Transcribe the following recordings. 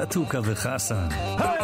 חתוכה וחסן. היי!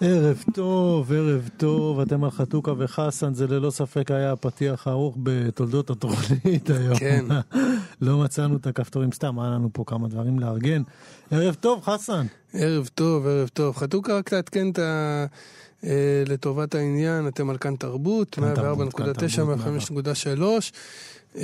ערב טוב, ערב טוב, אתם על חתוכה וחסן, זה ללא ספק היה הפתיח הארוך בתולדות התוכנית היום. כן. לא מצאנו את הכפתורים סתם, היה לנו פה כמה דברים לארגן. ערב טוב, חסן. ערב טוב, ערב טוב. חתוכה רק תעדכן את ה... אה, לטובת העניין, אתם על כאן תרבות, 104.9, 105.3. אה,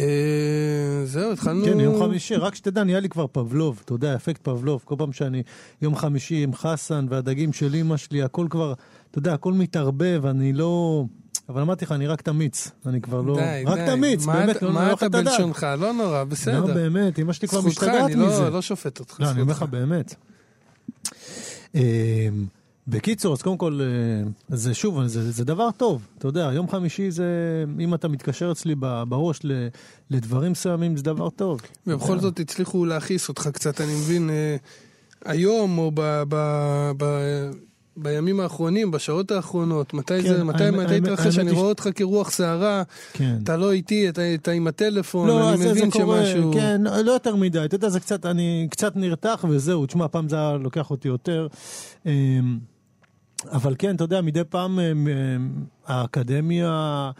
זהו, התחלנו... כן, יום חמישי, רק שתדע, נהיה לי כבר פבלוב, אתה יודע, אפקט פבלוב. כל פעם שאני יום חמישי עם חסן והדגים של אמא שלי, הכל כבר, אתה יודע, הכל מתערבב, אני לא... אבל אמרתי לך, אני רק תמיץ, אני כבר לא... די, רק די. תמיץ, מה באמת, אתה- לא מה נורא אתה לך את הדעת. בלשונך? לא נורא, בסדר. לא, באמת, אמא שלי כבר זכותך, משתגעת אני לא- מזה. לא שופט אותך. לא, אני אומר לך זכותך. באמת. אמ, בקיצור, אז קודם כל, אה, זה שוב, זה, זה דבר טוב, אתה יודע, יום חמישי זה, אם אתה מתקשר אצלי ב- בראש ל- לדברים מסוימים, זה דבר טוב. ובכל זאת הצליחו להכעיס אותך קצת, אני מבין, אה, היום או ב- ב- ב- בימים האחרונים, בשעות האחרונות, מתי כן, זה, מתי האמת- מתי התרחש, אני רואה אותך כרוח סערה, כן. אתה לא איתי, אתה אתה עם הטלפון, לא, אני זה, זה מבין קורה, שמשהו... כן, לא יותר מדי, אתה יודע, זה קצת, אני קצת נרתח וזהו, תשמע, פעם זה היה לוקח אותי יותר. אבל כן, אתה יודע, מדי פעם אמ, אמ, האקדמיה,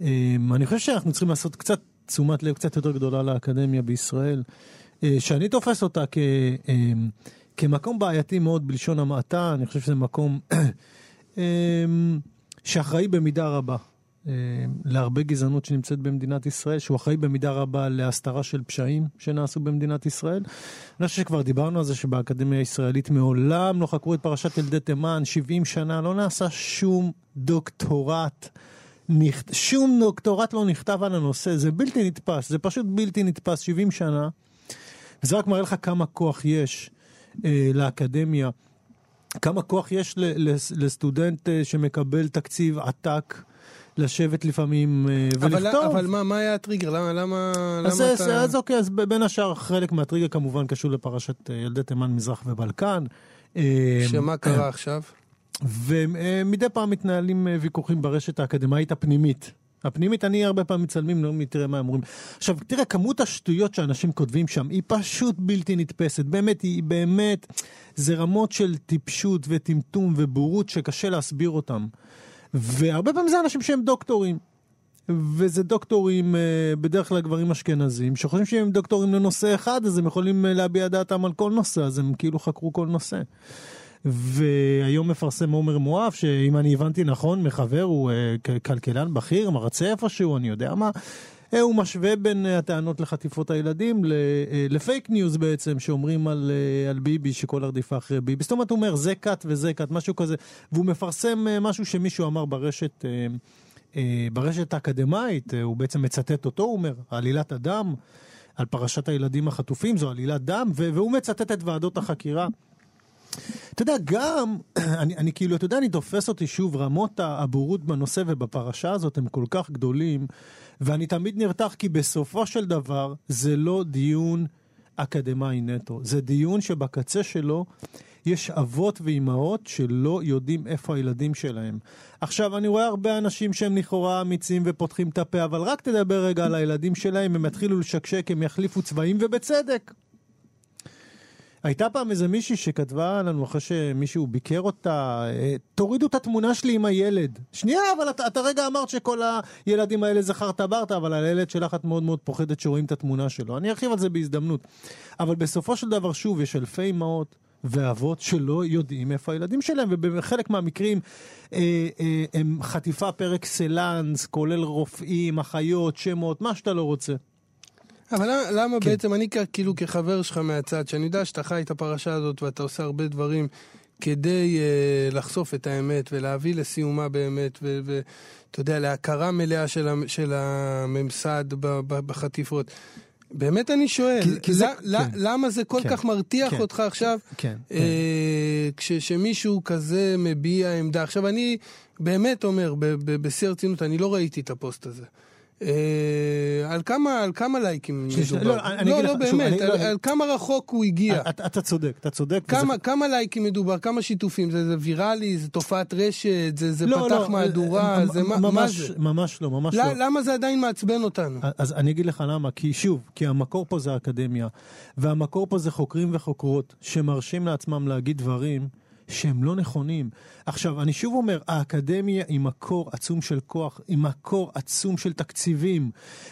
אמ, אני חושב שאנחנו צריכים לעשות קצת תשומת לב קצת יותר גדולה לאקדמיה בישראל, אה, שאני תופס אותה כ, כמקום בעייתי מאוד בלשון המעטה, אני חושב שזה מקום שאחראי במידה רבה. אה, להרבה גזענות שנמצאת במדינת ישראל, שהוא אחראי במידה רבה להסתרה של פשעים שנעשו במדינת ישראל. אני חושב שכבר דיברנו על זה שבאקדמיה הישראלית מעולם לא חקרו את פרשת ילדי תימן, 70 שנה, לא נעשה שום דוקטורט. נכ... שום דוקטורט לא נכתב על הנושא, זה בלתי נתפס, זה פשוט בלתי נתפס, 70 שנה. וזה רק מראה לך כמה כוח יש אה, לאקדמיה, כמה כוח יש לסטודנט אה, שמקבל תקציב עתק לשבת לפעמים אה, אבל, ולכתוב. אבל מה, מה היה הטריגר? למה, למה, אז, למה אז, אתה... אז אוקיי, אז בין השאר חלק מהטריגר כמובן קשור לפרשת אה, ילדי תימן, מזרח ובלקן. אה, שמה קרה עכשיו? ומדי פעם מתנהלים ויכוחים ברשת האקדמאית הפנימית. הפנימית, אני הרבה פעמים מצלמים, לא תראה מה הם אומרים. עכשיו, תראה, כמות השטויות שאנשים כותבים שם היא פשוט בלתי נתפסת. באמת, היא באמת, זה רמות של טיפשות וטמטום ובורות שקשה להסביר אותם. והרבה פעמים זה אנשים שהם דוקטורים. וזה דוקטורים, אה, בדרך כלל גברים אשכנזים, שחושבים שאם הם דוקטורים לנושא אחד, אז הם יכולים אה, להביע דעתם על כל נושא, אז הם כאילו חקרו כל נושא. והיום מפרסם עומר מואב, שאם אני הבנתי נכון מחבר, הוא אה, כלכלן בכיר, מרצה איפשהו, אני יודע מה. הוא משווה בין הטענות לחטיפות הילדים לפייק ניוז בעצם, שאומרים על, על ביבי שכל הרדיפה אחרי ביבי. זאת אומרת, הוא אומר זה כת וזה כת, משהו כזה, והוא מפרסם משהו שמישהו אמר ברשת, ברשת האקדמאית, הוא בעצם מצטט אותו, הוא אומר, עלילת הדם. על פרשת הילדים החטופים, זו עלילת דם, והוא מצטט את ועדות החקירה. אתה יודע, גם, אני, אני כאילו, אתה יודע, אני תופס אותי שוב, רמות הבורות בנושא ובפרשה הזאת הם כל כך גדולים, ואני תמיד נרתח כי בסופו של דבר זה לא דיון אקדמאי נטו, זה דיון שבקצה שלו יש אבות ואימהות שלא יודעים איפה הילדים שלהם. עכשיו, אני רואה הרבה אנשים שהם לכאורה אמיצים ופותחים את הפה, אבל רק תדבר רגע על הילדים שלהם, הם יתחילו לשקשק, הם יחליפו צבעים, ובצדק. הייתה פעם איזה מישהי שכתבה לנו אחרי שמישהו ביקר אותה, אה, תורידו את התמונה שלי עם הילד. שנייה, אבל אתה, אתה רגע אמרת שכל הילדים האלה זכרת ברטה, אבל על הילד שלך את מאוד מאוד פוחדת שרואים את התמונה שלו. אני ארחיב על זה בהזדמנות. אבל בסופו של דבר, שוב, יש אלפי אמהות. ואבות שלא יודעים איפה הילדים שלהם, ובחלק מהמקרים אה, אה, הם חטיפה פר אקסלנס, כולל רופאים, אחיות, שמות, מה שאתה לא רוצה. אבל למה, כן. בעצם אני כאילו כחבר שלך מהצד, שאני יודע שאתה חי את הפרשה הזאת ואתה עושה הרבה דברים כדי uh, לחשוף את האמת ולהביא לסיומה באמת, ואתה יודע, להכרה מלאה של, של הממסד בחטיפות. באמת אני שואל, כי, כי זה, ל, כן. למה זה כל כן, כך מרתיח כן, אותך עכשיו, כן, אה, כן. כזה מביע עמדה? עכשיו אני באמת אומר, בשיא הרצינות, אני לא ראיתי את הפוסט הזה. אה, על כמה, על כמה לייקים מדובר? לא, לא, לא באמת, לא- על כמה רחוק הוא הגיע. אתה צודק, אתה צודק. כמה לייקים מדובר? כמה שיתופים? זה ויראלי? זה תופעת רשת? זה פתח מהדורה? זה מה זה? ממש לא, ממש לא. למה זה עדיין מעצבן אותנו? אז אני אגיד לך למה, כי שוב, כי המקור פה זה האקדמיה, והמקור פה זה חוקרים וחוקרות שמרשים לעצמם להגיד דברים שהם לא נכונים. עכשיו, אני שוב אומר, האקדמיה היא מקור עצום של כוח, היא מקור עצום של תקציבים.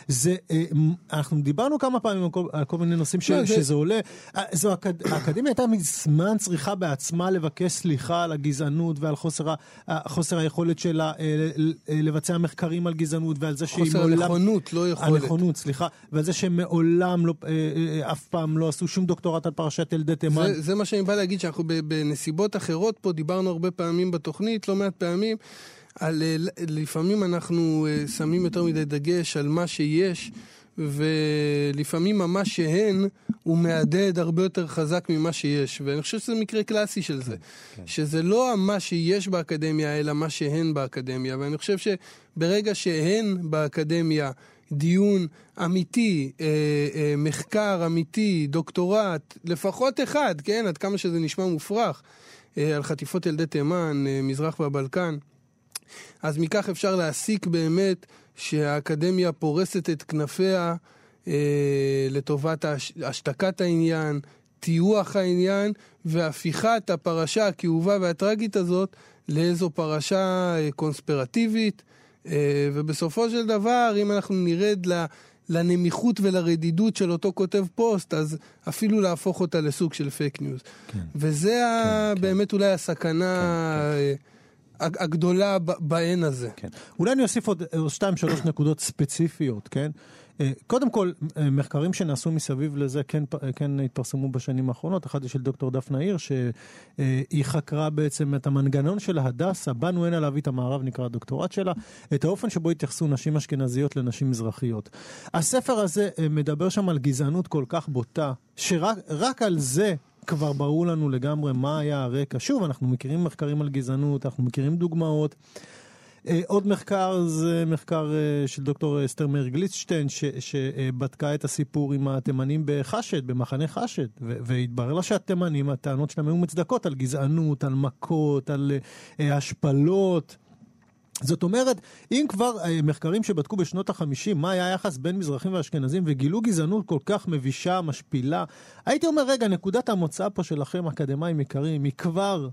זה, אה, אנחנו דיברנו כמה פעמים על כל, על כל מיני נושאים ש, לא, שזה זה... עולה. אה, זו, האקד, האקדמיה הייתה מזמן צריכה בעצמה לבקש סליחה על הגזענות ועל חוסר, חוסר היכולת שלה אה, לבצע מחקרים על גזענות ועל זה שהיא מעולם... חוסר הנכונות, לא יכולת. הנכונות, סליחה. ועל זה שהם מעולם לא, אף פעם לא עשו שום דוקטורט על פרשת ילדי תימן. זה, זה מה שאני בא להגיד, שאנחנו בנסיבות אחרות פה דיברנו הרבה פעמים בתוכנית, לא מעט פעמים, על, אה, לפעמים אנחנו אה, שמים יותר מדי דגש על מה שיש, ולפעמים מה שהן הוא מהדהד הרבה יותר חזק ממה שיש. ואני חושב שזה מקרה קלאסי של זה. כן. שזה לא מה שיש באקדמיה, אלא מה שהן באקדמיה. ואני חושב שברגע שהן באקדמיה... דיון אמיתי, אה, אה, מחקר אמיתי, דוקטורט, לפחות אחד, כן? עד כמה שזה נשמע מופרך, על חטיפות ילדי תימן, אה, מזרח והבלקן. אז מכך אפשר להסיק באמת שהאקדמיה פורסת את כנפיה אה, לטובת השתקת העניין, טיוח העניין והפיכת הפרשה הכאובה והטרגית הזאת לאיזו פרשה אה, קונספירטיבית. אה, ובסופו של דבר, אם אנחנו נרד. לנמיכות ולרדידות של אותו כותב פוסט, אז אפילו להפוך אותה לסוג של fake news. כן. וזה כן, ה... כן. באמת אולי הסכנה... כן, כן. הגדולה בהון הזה. כן. אולי אני אוסיף עוד שתיים, שלוש נקודות ספציפיות, כן? אה, קודם כל, אה, מחקרים שנעשו מסביב לזה כן, אה, כן התפרסמו בשנים האחרונות. אחד של דוקטור דפנה עיר, שהיא חקרה בעצם את המנגנון של ההדסה, באנו הנה להביא את המערב, נקרא הדוקטורט שלה, את האופן שבו התייחסו נשים אשכנזיות לנשים מזרחיות. הספר הזה מדבר שם על גזענות כל כך בוטה, שרק על זה כבר ברור לנו לגמרי מה היה הרקע. שוב, אנחנו מכירים מחקרים על גזענות, אנחנו מכירים דוגמאות. אה, עוד מחקר זה מחקר אה, של דוקטור אסתר מאיר גליצשטיין, שבדקה את הסיפור עם התימנים בחשד, במחנה חשד, והתברר לה שהתימנים, הטענות שלהם היו מוצדקות על גזענות, על מכות, על אה, השפלות. זאת אומרת, אם כבר מחקרים שבדקו בשנות החמישים מה היה היחס בין מזרחים ואשכנזים וגילו גזענות כל כך מבישה, משפילה, הייתי אומר, רגע, נקודת המוצא פה שלכם, אקדמאים יקרים, היא כבר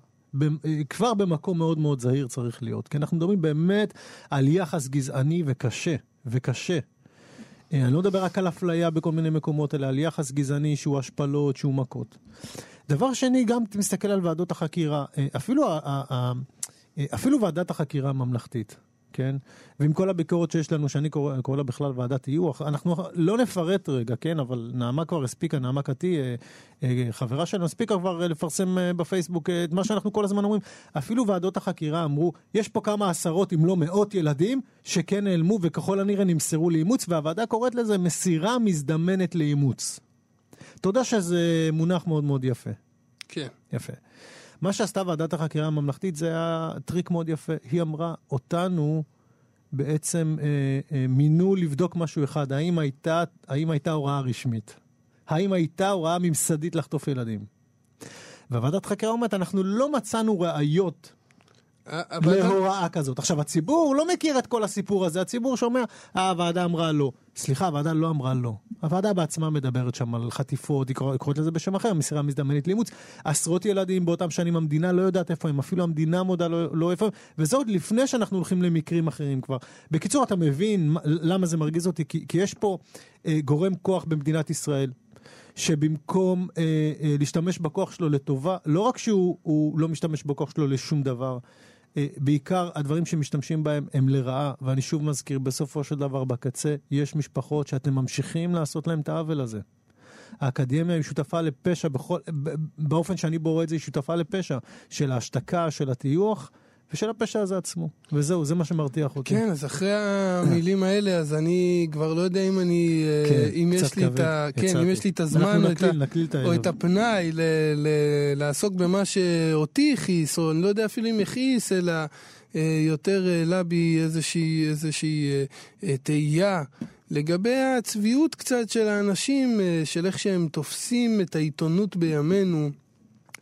כבר במקום מאוד מאוד זהיר צריך להיות. כי אנחנו מדברים באמת על יחס גזעני וקשה, וקשה. אה, אני לא מדבר רק על אפליה בכל מיני מקומות, אלא על יחס גזעני שהוא השפלות, שהוא מכות. דבר שני, גם אתה מסתכל על ועדות החקירה, אה, אפילו, אפילו ועדת החקירה הממלכתית, כן? ועם כל הביקורת שיש לנו, שאני קורא, קורא לה בכלל ועדת טיוח, אנחנו לא נפרט רגע, כן? אבל נעמה כבר הספיקה, נעמה קטי, אה, אה, חברה שלנו, הספיקה כבר אה, לפרסם אה, בפייסבוק אה, את מה שאנחנו כל הזמן אומרים. אפילו ועדות החקירה אמרו, יש פה כמה עשרות אם לא מאות ילדים שכן נעלמו וככל הנראה נמסרו לאימוץ, והוועדה קוראת לזה מסירה מזדמנת לאימוץ. יודע שזה מונח מאוד מאוד יפה. כן. יפה. מה שעשתה ועדת החקירה הממלכתית זה היה טריק מאוד יפה. היא אמרה, אותנו בעצם אה, אה, מינו לבדוק משהו אחד, האם הייתה, האם הייתה הוראה רשמית? האם הייתה הוראה ממסדית לחטוף ילדים? והוועדת חקירה אומרת, אנחנו לא מצאנו ראיות להוראה כזאת. עכשיו, הציבור לא מכיר את כל הסיפור הזה, הציבור שומע, אה, הוועדה אמרה לא. סליחה, הוועדה לא אמרה לא. הוועדה בעצמה מדברת שם על חטיפות, היא קורא- היא קוראת לזה בשם אחר, מסירה מזדמנת לאימוץ. עשרות ילדים באותם שנים המדינה לא יודעת איפה הם, אפילו המדינה מודה לא, לא איפה הם, וזה עוד לפני שאנחנו הולכים למקרים אחרים כבר. בקיצור, אתה מבין מה- למה זה מרגיז אותי? כי, כי יש פה אה, גורם כוח במדינת ישראל. שבמקום אה, אה, להשתמש בכוח שלו לטובה, לא רק שהוא הוא לא משתמש בכוח שלו לשום דבר, בעיקר הדברים שמשתמשים בהם הם לרעה, ואני שוב מזכיר, בסופו של דבר בקצה יש משפחות שאתם ממשיכים לעשות להם את העוול הזה. האקדמיה היא שותפה לפשע, בכל, באופן שאני בורא את זה, היא שותפה לפשע של ההשתקה, של הטיוח ושל הפשע הזה עצמו. וזהו, זה מה שמרתיח אותי. כן, אז אחרי המילים האלה, אז אני כבר לא יודע אם אני, אה, כן, אם יש לי את ה... כן. אם יש לי את הזמן, או את נקליל, את או. את הפנאי ל- ל- לעסוק במה שאותי הכעיס, או אני לא יודע אפילו אם הכעיס, אלא אה, יותר העלה בי איזושהי, איזושהי אה, אה, תהייה לגבי הצביעות קצת של האנשים, אה, של איך שהם תופסים את העיתונות בימינו.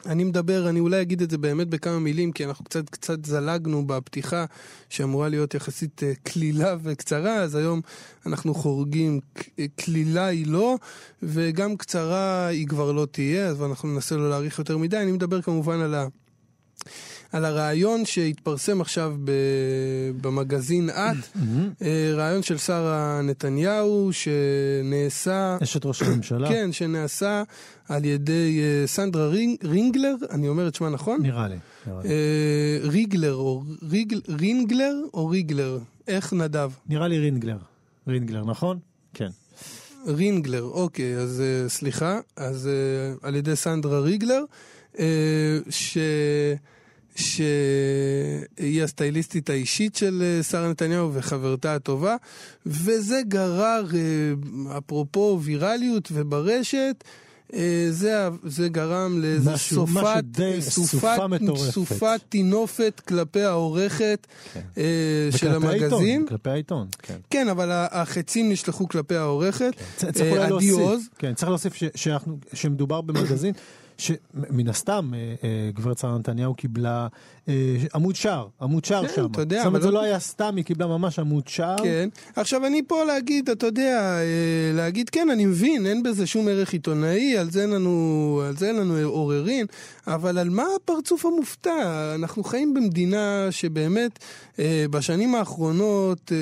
אני מדבר, אני אולי אגיד את זה באמת בכמה מילים, כי אנחנו קצת קצת זלגנו בפתיחה, שאמורה להיות יחסית אה, קלילה וקצרה, אז היום אנחנו חורגים, אה, קלילה היא לא, וגם קצרה היא כבר לא תהיה, אז אנחנו ננסה לא להאריך יותר מדי. אני מדבר כמובן על ה... על הרעיון שהתפרסם עכשיו ב... במגזין את, אה, רעיון של שרה נתניהו שנעשה, אשת ראש הממשלה? כן, שנעשה על ידי אה, סנדרה רינג, רינגלר, אני אומר את שמה נכון? נראה לי. נראה לי. אה, ריגלר או ריגל, רינגלר או ריגלר? איך נדב? נראה לי רינגלר. רינגלר, נכון? כן. רינגלר, אוקיי, אז uh, סליחה, אז uh, על ידי סנדרה ריגלר, uh, ש... שהיא הסטייליסטית האישית של uh, שרה נתניהו וחברתה הטובה, וזה גרר, uh, אפרופו ויראליות וברשת, uh, זה, זה גרם לאיזה סופת, מטורפת. סופת טינופת כלפי העורכת כן. של וכלפי העיתון, המגזין. כלפי העיתון, כן. כן, אבל החצים נשלחו כלפי העורכת. צ- צריך אה, אולי להוסיף. כן, צריך להוסיף ש- שאנחנו- שמדובר במגזין, שמן הסתם אה, אה, גברת שרה נתניהו קיבלה עמוד שער, עמוד שער כן, שם. אתה יודע, זאת אומרת, זה לא- לא היה סתם, היא קיבלה ממש עמוד שער. כן. עכשיו אני פה להגיד, אתה יודע, אה, להגיד כן, אני מבין, אין בזה שום ערך עיתונאי, על זה אין לנו, על זה אין לנו עוררין, אבל על מה הפרצוף המופתע? אנחנו חיים במדינה שבאמת אה, בשנים האחרונות, אה,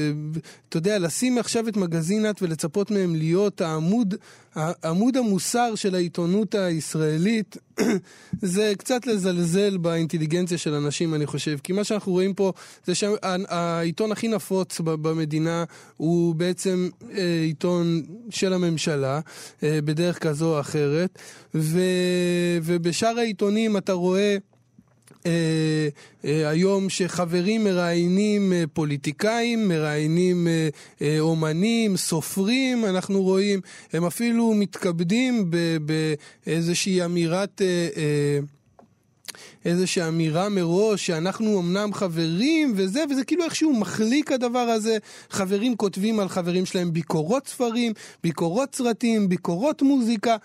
אתה יודע, לשים עכשיו את מגזין את ולצפות מהם להיות העמוד, העמוד המוסר של העיתונות הישראלית, זה קצת לזלזל באינטליגנציה של אנשים, אני חושב. כי מה שאנחנו רואים פה זה שהעיתון הכי נפוץ במדינה הוא בעצם אה, עיתון של הממשלה, אה, בדרך כזו או אחרת, ובשאר העיתונים אתה רואה... אה, אה, היום שחברים מראיינים אה, פוליטיקאים, מראיינים אה, אה, אומנים, סופרים, אנחנו רואים, הם אפילו מתכבדים באיזושהי אמירת... אה, אה, איזושהי אמירה מראש שאנחנו אמנם חברים וזה, וזה כאילו איכשהו מחליק הדבר הזה. חברים כותבים על חברים שלהם ביקורות ספרים, ביקורות סרטים, ביקורות מוזיקה.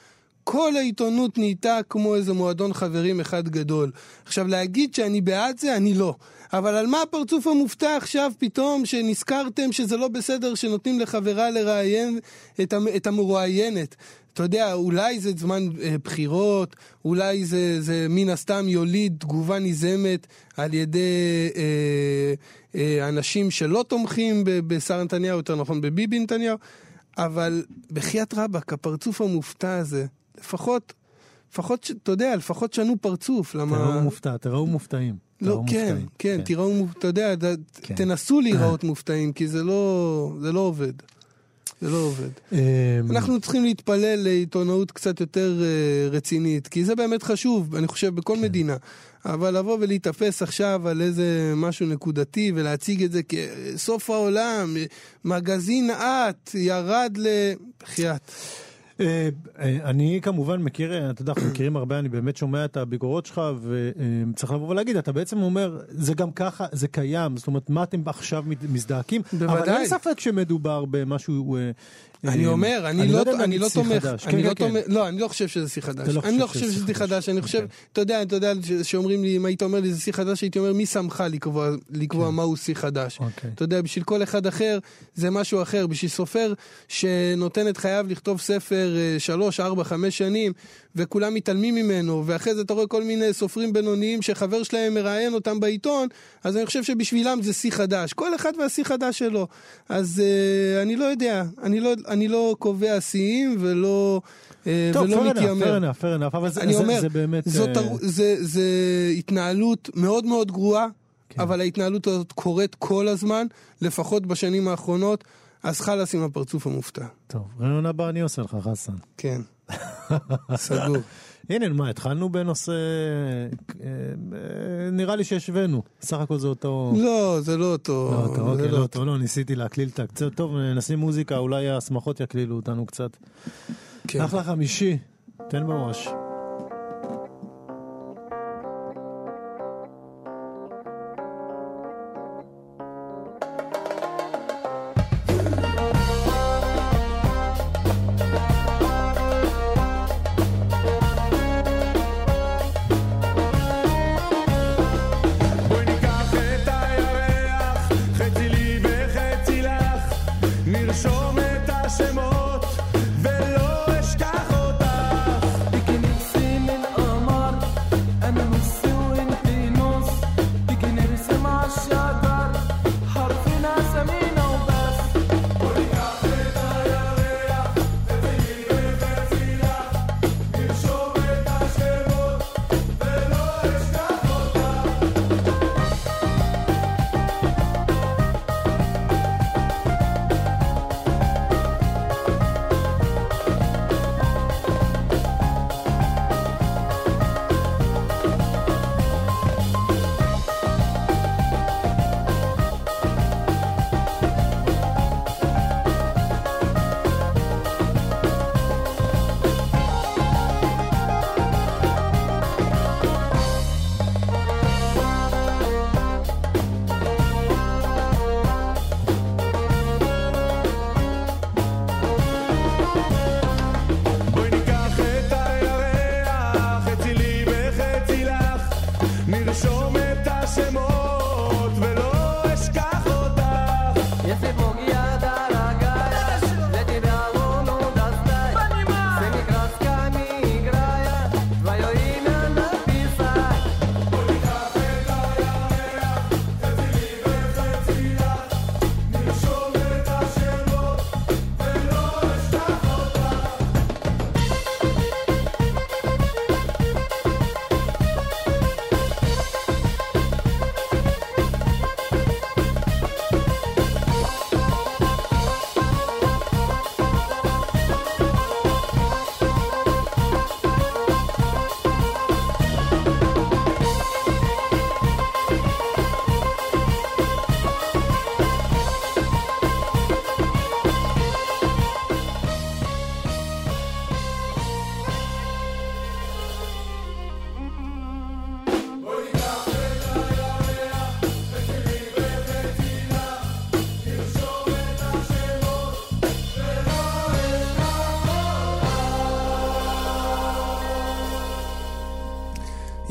כל העיתונות נהייתה כמו איזה מועדון חברים אחד גדול. עכשיו להגיד שאני בעד זה, אני לא. אבל על מה הפרצוף המופתע עכשיו פתאום שנזכרתם שזה לא בסדר שנותנים לחברה לראיין את, המ- את המרואיינת? אתה יודע, אולי זה זמן אה, בחירות, אולי זה, זה מן הסתם יוליד תגובה ניזמת על ידי אה, אה, אנשים שלא תומכים ב- בשרה נתניהו, יותר נכון בביבי נתניהו, אבל בחייאת רבאק, הפרצוף המופתע הזה, לפחות, לפחות, אתה יודע, לפחות שנו פרצוף, למה... תראו מופתע, תראו מופתעים. לא, תראו כן, מופתעים. כן, תראו, מופ- אתה יודע, כן. תנסו להיראות מופתעים, כי זה לא, זה לא עובד. זה לא עובד. אמ, אנחנו צריכים להתפלל לעיתונאות קצת יותר אה, רצינית, כי זה באמת חשוב, אני חושב, בכל כן. מדינה. אבל לבוא ולהיתפס עכשיו על איזה משהו נקודתי ולהציג את זה כסוף העולם, מגזין את, ירד ל... בחייאת. אה, אה, אני כמובן מכיר, אה, אתה יודע, אנחנו מכירים הרבה, אני באמת שומע את הביקורות שלך, וצריך לבוא ולהגיד, אתה בעצם אומר, זה גם ככה, זה קיים, זאת אומרת, מה אתם עכשיו מזדעקים? אבל בוודאי. אין ספק שמדובר במשהו... אני אה, אומר, אני לא תומך. אני כן, לא כן, תומך, לא, אני לא חושב שזה שיא חדש. לא אני לא חושב שזה שיא חדש, אני חושב, אוקיי. אתה יודע, אתה יודע, שאומרים לי, אם היית אומר לי זה שיא חדש, הייתי אומר, מי שמך לקבוע- לקבוע מהו שיא חדש? כן. אוקיי. אתה יודע, בשביל כל אחד אחר זה משהו אחר. בשביל סופר שנותן את חייו לכתוב ספר אה, שלוש, ארבע, חמש שנים, וכולם מתעלמים ממנו, ואחרי זה אתה רואה כל מיני סופרים בינוניים שחבר שלהם מראיין אותם בעיתון, אז אני חושב שבשבילם זה שיא חדש. כל אחד והשיא חדש שלו. אז אה, אני לא יודע, אני לא, אני לא קובע שיאים ולא, אה, טוב, ולא מתיימר. fair enough, fair enough, אבל זה- אני זה- אומר, זה באמת... זאת, אה, תר... זה, זה התנהלות מאוד מאוד גרועה, כן. אבל ההתנהלות הזאת קורית כל הזמן, לפחות בשנים האחרונות, אז חלאס עם הפרצוף המופתע. טוב, רעיון הבא אני עושה לך, חסן. כן. סגור. הנה, מה, התחלנו בנושא... אה, אה, נראה לי שהשווינו. סך הכל זה אותו... לא, זה לא אותו. לא, זה אוקיי, לא לא, טוב, לא, ניסיתי להקליל את הקצת. טוב, נשים מוזיקה, אולי השמחות יקלילו אותנו קצת. כן. אחלה חמישי, תן בראש.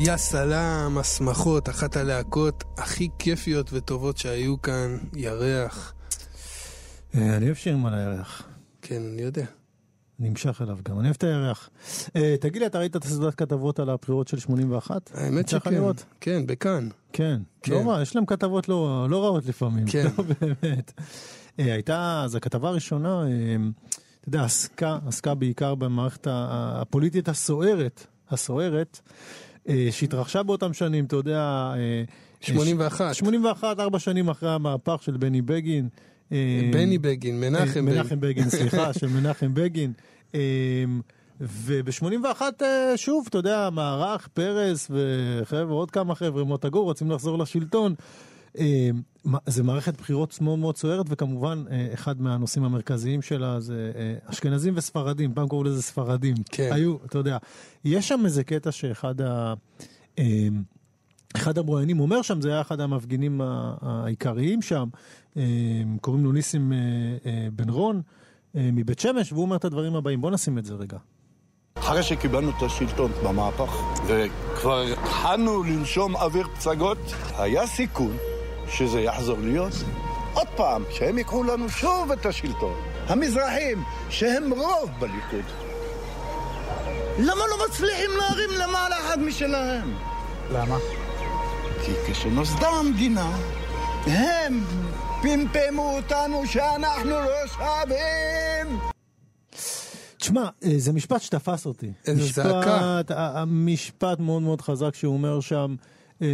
יא סלאם, השמחות, אחת הלהקות הכי כיפיות וטובות שהיו כאן, ירח. אה, אני אוהב שירים על הירח. כן, אני יודע. נמשך אליו גם, אני אוהב את הירח. אה, תגיד לי, אתה ראית את הסדרת כתבות על הבחירות של 81? האמת שכן. כן, בכאן. כן. כן. לא רע, יש להם כתבות לא לא רעות לפעמים. כן. לא, באמת. אה, הייתה, אז הכתבה הראשונה, אתה יודע, עסקה, עסקה בעיקר במערכת הפוליטית הסוערת, הסוערת. אה, שהתרחשה באותם שנים, אתה יודע... אה, 81. 81, ארבע שנים אחרי המהפך של בני בגין. אה, בני בגין, מנחם בגין. מנחם בגין, סליחה, של מנחם בגין. אה, וב-81, שוב, אתה יודע, מערך, פרס וחבר'ה, עוד כמה חבר'ה, מוטה גור, רוצים לחזור לשלטון. אה, זה מערכת בחירות מאוד מאוד סוערת, וכמובן, אה, אחד מהנושאים המרכזיים שלה זה אה, אשכנזים וספרדים, פעם קראו לזה ספרדים. כן. היו, אתה יודע, יש שם איזה קטע שאחד ה... אחד המרואיינים אומר שם, זה היה אחד המפגינים העיקריים שם, קוראים לו ניסים בן רון מבית שמש, והוא אומר את הדברים הבאים. בוא נשים את זה רגע. אחרי שקיבלנו את השלטון במהפך, וכבר התחלנו לנשום אוויר פצגות, היה סיכון שזה יחזור להיות עוד פעם, שהם ייקחו לנו שוב את השלטון. המזרחים, שהם רוב בליכוד. למה לא מצליחים להרים למעלה אחד משלהם? למה? כי כשנוסדה המדינה, הם פמפמו אותנו שאנחנו לא שווים! תשמע, אה, זה משפט שתפס אותי. איזה משפט, זעקה. ה- המשפט מאוד מאוד חזק שהוא אומר שם, אה,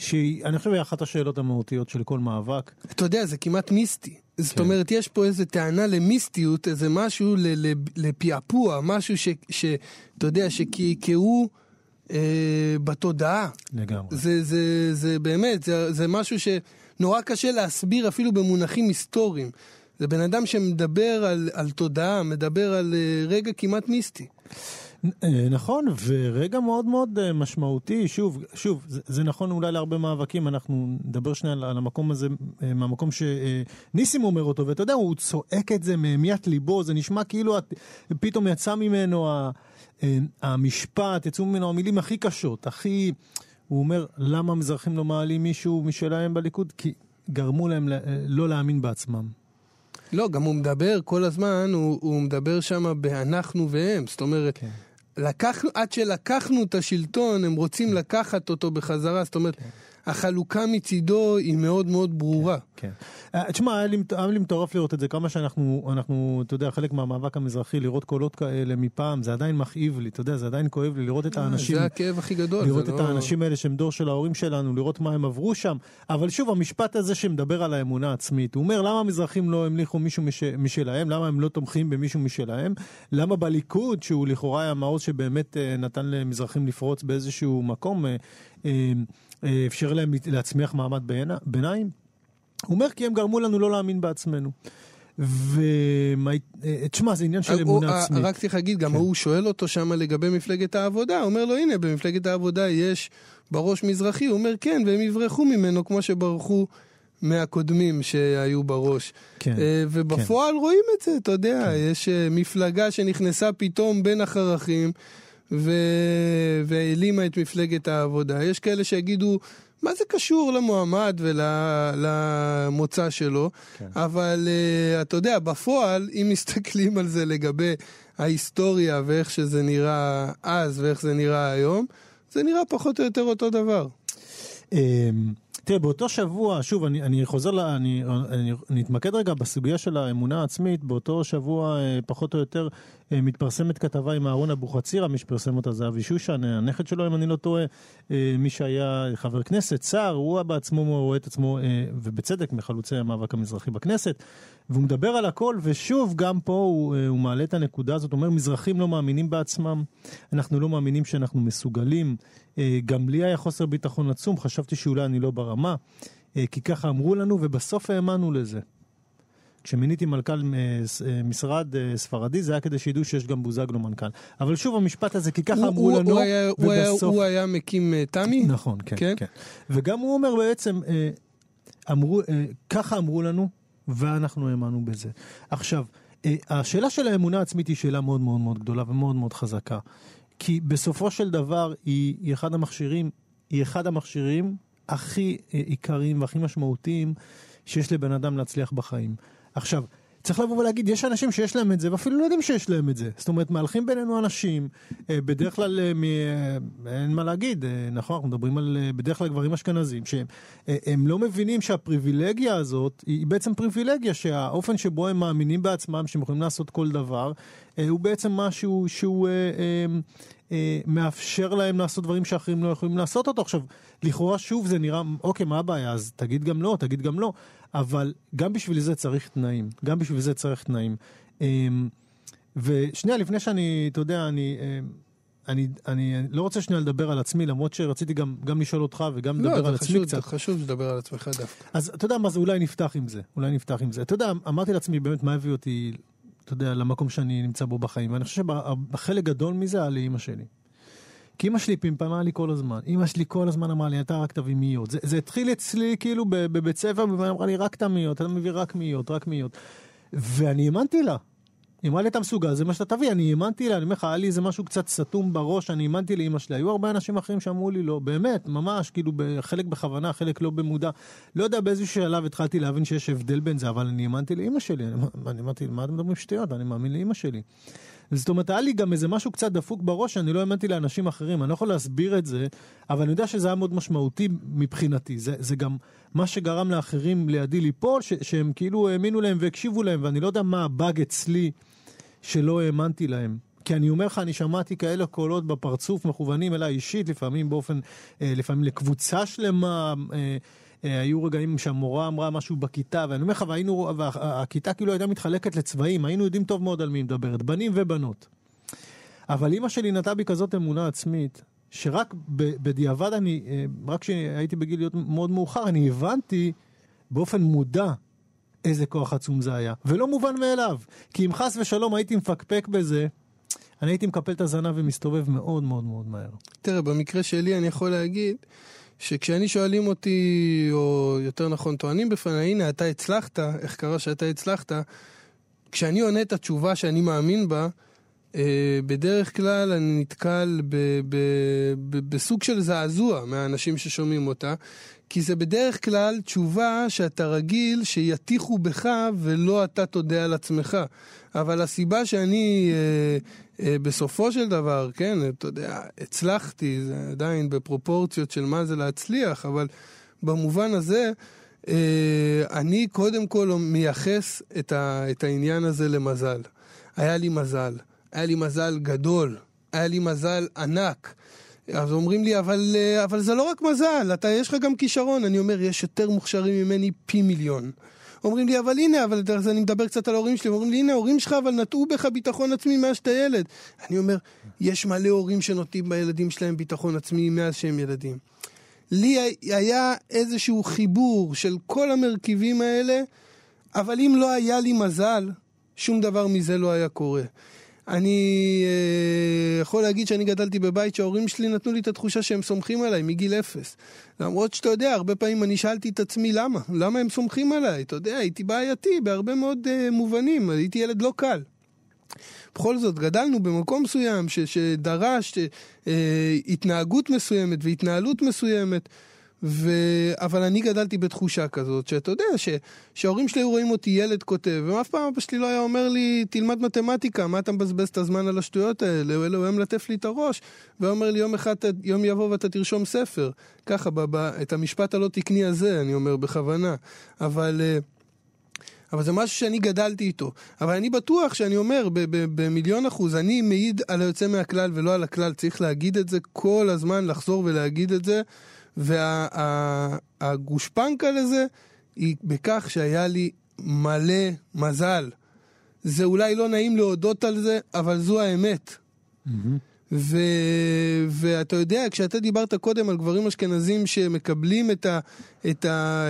שאני חושב היא אחת השאלות המהותיות של כל מאבק. אתה יודע, זה כמעט מיסטי. זאת כן. אומרת, יש פה איזה טענה למיסטיות, איזה משהו ל- ל- לפעפוע, משהו שאתה יודע, שקעקעו אה, בתודעה. לגמרי. זה, זה, זה באמת, זה, זה משהו שנורא קשה להסביר אפילו במונחים היסטוריים. זה בן אדם שמדבר על, על תודעה, מדבר על אה, רגע כמעט מיסטי. אה, נכון, ורגע מאוד מאוד אה, משמעותי, שוב, שוב, זה, זה נכון אולי להרבה מאבקים, אנחנו נדבר שנייה על, על המקום הזה, אה, מהמקום שניסים אומר אותו, ואתה יודע, הוא צועק את זה מהמיית ליבו, זה נשמע כאילו את, פתאום יצא ממנו ה, המשפט, יצאו ממנו המילים הכי קשות, הכי... הוא אומר, למה המזרחים לא מעלים מישהו משלהם בליכוד? כי גרמו להם לא להאמין בעצמם. לא, גם הוא מדבר כל הזמן, הוא, הוא מדבר שם באנחנו והם. זאת אומרת, כן. לקחנו, עד שלקחנו את השלטון, הם רוצים לקחת אותו בחזרה. זאת אומרת, החלוקה מצידו היא מאוד מאוד ברורה. כן. אה, תשמע, היה לי, היה לי מטורף לראות את זה, כמה שאנחנו, אנחנו, אתה יודע, חלק מהמאבק המזרחי, לראות קולות כאלה מפעם, זה עדיין מכאיב לי, אתה יודע, זה עדיין כואב לי לראות את האנשים, זה הכאב הכי גדול. לראות את לא- האנשים האלה שהם דור של ההורים שלנו, לראות מה הם עברו שם, אבל שוב, המשפט הזה שמדבר על האמונה העצמית, הוא אומר, למה המזרחים לא המליכו מישהו מש, משלהם, למה הם לא תומכים במישהו משלהם, למה בליכוד, שהוא לכאורה היה מעוז שבאמת אה, נתן למזרחים לפרוץ באיזשהו מקום, אה, אה, אה, אפשר להם להצמיח מעמד ביניים, הוא אומר כי הם גרמו לנו לא להאמין בעצמנו. ותשמע, זה עניין של הוא- אמונה אה, עצמית. רק צריך להגיד, גם כן. הוא שואל אותו שם לגבי מפלגת העבודה, הוא אומר לו, הנה, במפלגת העבודה יש בראש מזרחי, הוא אומר, כן, והם יברחו ממנו כמו שברחו מהקודמים שהיו בראש. כן, אה, ובפועל רואים את זה, אתה יודע, יש אה, מפלגה שנכנסה פתאום בין החרכים ו... והעלימה את מפלגת העבודה. יש כאלה שיגידו, מה זה קשור למועמד ולמוצא שלו? כן. אבל uh, אתה יודע, בפועל, אם מסתכלים על זה לגבי ההיסטוריה ואיך שזה נראה אז ואיך זה נראה היום, זה נראה פחות או יותר אותו דבר. אמ, תראה, באותו שבוע, שוב, אני, אני חוזר, לה, אני, אני, אני אתמקד רגע בסוגיה של האמונה העצמית, באותו שבוע, אה, פחות או יותר, מתפרסמת כתבה עם אהרון אבוחצירא, מי שפרסם אותה זה אבי שושן, אה, הנכד שלו, אם אני לא טועה, אה, מי שהיה חבר כנסת, שר, הוא בעצמו רואה את עצמו, אה, ובצדק, מחלוצי המאבק המזרחי בכנסת, והוא מדבר על הכל, ושוב, גם פה הוא, אה, הוא מעלה את הנקודה הזאת, אומר, מזרחים לא מאמינים בעצמם, אנחנו לא מאמינים שאנחנו מסוגלים, אה, גם לי היה חוסר ביטחון עצום, חשבתי שאולי אני לא ברמה, אה, כי ככה אמרו לנו, ובסוף האמנו לזה. כשמיניתי מנכ"ל אה, אה, משרד אה, ספרדי, זה היה כדי שידעו שיש גם בוזגלו מנכ"ל. אבל שוב, המשפט הזה, כי ככה אמרו לנו, הוא היה- ובסוף... הוא היה מקים תמי? נכון, כן, כן? כן. וגם הוא אומר בעצם, אמרו, ככה אמרו לנו, ואנחנו האמנו בזה. עכשיו, השאלה של האמונה העצמית היא שאלה מאוד מאוד מאוד גדולה ומאוד מאוד חזקה. כי בסופו של דבר היא, היא אחד המכשירים, היא אחד המכשירים הכי עיקריים והכי משמעותיים שיש לבן אדם להצליח בחיים. עכשיו, צריך לבוא ולהגיד, יש אנשים שיש להם את זה, ואפילו לא יודעים שיש להם את זה. זאת אומרת, מהלכים בינינו אנשים, אה, בדרך כלל, אה, מ... אה, אין מה להגיד, נכון, אנחנו מדברים על בדרך כלל גברים אשכנזים, שהם הם לא מבינים שהפריבילגיה הזאת היא בעצם פריבילגיה, שהאופן שבו הם מאמינים בעצמם, שהם יכולים לעשות כל דבר, הוא בעצם משהו שהוא... אה, אה, מאפשר להם לעשות דברים שאחרים לא יכולים לעשות אותו. עכשיו, לכאורה שוב זה נראה, אוקיי, מה הבעיה? אז תגיד גם לא, תגיד גם לא. אבל גם בשביל זה צריך תנאים. גם בשביל זה צריך תנאים. אה, ושנייה, לפני שאני, אתה יודע, אני... אה, אני, אני לא רוצה שנייה לדבר על עצמי, למרות שרציתי גם, גם לשאול אותך וגם לדבר לא, על זה עצמי חשוב, קצת. זה חשוב לדבר על עצמך דווקא. אז אתה יודע מה זה, אולי נפתח עם זה, אולי נפתח עם זה. אתה יודע, אמרתי לעצמי באמת מה הביא אותי, אתה יודע, למקום שאני נמצא בו בחיים. ואני חושב שבחלק גדול מזה היה לאימא שלי. כי אימא שלי פמפמה לי כל הזמן. אימא שלי כל הזמן אמרה לי, אתה רק תביא מאיות. זה, זה התחיל אצלי כאילו בבית ספר, והיא אמרה לי, רק את המאיות, אתה מביא רק מאיות, רק מאיות. ואני האמנתי לה. אמרה לי, אתה מסוגל, זה מה שאתה תביא. אני האמנתי לה, אני אומר לך, היה לי איזה משהו קצת סתום בראש, אני האמנתי לאימא שלי. היו הרבה אנשים אחרים שאמרו לי לא, באמת, ממש, כאילו, חלק בכוונה, חלק לא במודע. לא יודע באיזשהו שלב התחלתי להבין שיש הבדל בין זה, אבל אני האמנתי לאימא שלי. אני, אני אמרתי, מה אתם מדברים שטויות? אני מאמין לאימא שלי. זאת אומרת, היה לי גם איזה משהו קצת דפוק בראש, שאני לא האמנתי לאנשים אחרים, אני לא יכול להסביר את זה, אבל אני יודע שזה היה מאוד משמעותי מבחינתי. זה, זה גם מה שגרם לאחרים לידי ליפול, ש, שהם כאילו האמינו להם והקשיבו להם, ואני לא יודע מה הבאג אצלי שלא האמנתי להם. כי אני אומר לך, אני שמעתי כאלה קולות בפרצוף מכוונים אליי אישית, לפעמים באופן, אה, לפעמים לקבוצה שלמה. אה, אה, היו רגעים שהמורה אמרה משהו בכיתה, ואני אומר לך, והיינו, והכיתה כאילו הייתה מתחלקת לצבעים, היינו יודעים טוב מאוד על מי מדברת, בנים ובנות. אבל אימא שלי נטעה בי כזאת אמונה עצמית, שרק בדיעבד אני, רק כשהייתי בגיל להיות מאוד מאוחר, אני הבנתי באופן מודע איזה כוח עצום זה היה. ולא מובן מאליו. כי אם חס ושלום הייתי מפקפק בזה, אני הייתי מקפל את הזנב ומסתובב מאוד מאוד מאוד מהר. תראה, במקרה שלי אני יכול להגיד שכשאני שואלים אותי, או יותר נכון טוענים בפניי, הנה אתה הצלחת, איך קרה שאתה הצלחת, כשאני עונה את התשובה שאני מאמין בה, בדרך כלל אני נתקל ב, ב, ב, בסוג של זעזוע מהאנשים ששומעים אותה, כי זה בדרך כלל תשובה שאתה רגיל שיטיחו בך ולא אתה תודה על עצמך. אבל הסיבה שאני אה, אה, בסופו של דבר, כן, אתה יודע, הצלחתי, זה עדיין בפרופורציות של מה זה להצליח, אבל במובן הזה, אה, אני קודם כל מייחס את, ה, את העניין הזה למזל. היה לי מזל, היה לי מזל גדול, היה לי מזל ענק. אז אומרים לי, אבל, אה, אבל זה לא רק מזל, אתה, יש לך גם כישרון. אני אומר, יש יותר מוכשרים ממני פי מיליון. אומרים לי, אבל הנה, אבל אז אני מדבר קצת על ההורים שלי, אומרים לי, הנה, ההורים שלך אבל נטעו בך ביטחון עצמי מאז שאתה ילד. אני אומר, יש מלא הורים שנוטעים בילדים שלהם ביטחון עצמי מאז שהם ילדים. לי היה איזשהו חיבור של כל המרכיבים האלה, אבל אם לא היה לי מזל, שום דבר מזה לא היה קורה. אני אה, יכול להגיד שאני גדלתי בבית שההורים שלי נתנו לי את התחושה שהם סומכים עליי מגיל אפס. למרות שאתה יודע, הרבה פעמים אני שאלתי את עצמי למה, למה הם סומכים עליי? אתה יודע, הייתי בעייתי בהרבה מאוד אה, מובנים, הייתי ילד לא קל. בכל זאת, גדלנו במקום מסוים ש, שדרש אה, התנהגות מסוימת והתנהלות מסוימת. ו... אבל אני גדלתי בתחושה כזאת, שאתה יודע, ש... שההורים שלי היו רואים אותי ילד כותב, ואף פעם אבא שלי לא היה אומר לי, תלמד מתמטיקה, מה אתה מבזבז את הזמן על השטויות האלה? הוא היה מלטף לי את הראש, והיה אומר לי, יום אחד, יום יבוא ואתה תרשום ספר. ככה, ב... ב... את המשפט הלא תקני הזה, אני אומר בכוונה. אבל... אה, אבל זה משהו שאני גדלתי איתו. אבל אני בטוח שאני אומר במיליון אחוז, אני מעיד על היוצא מהכלל ולא על הכלל. צריך להגיד את זה כל הזמן, לחזור ולהגיד את זה. והגושפנקה לזה היא בכך שהיה לי מלא מזל. זה אולי לא נעים להודות על זה, אבל זו האמת. ו... ואתה יודע, כשאתה דיברת קודם על גברים אשכנזים שמקבלים את, ה... את, ה...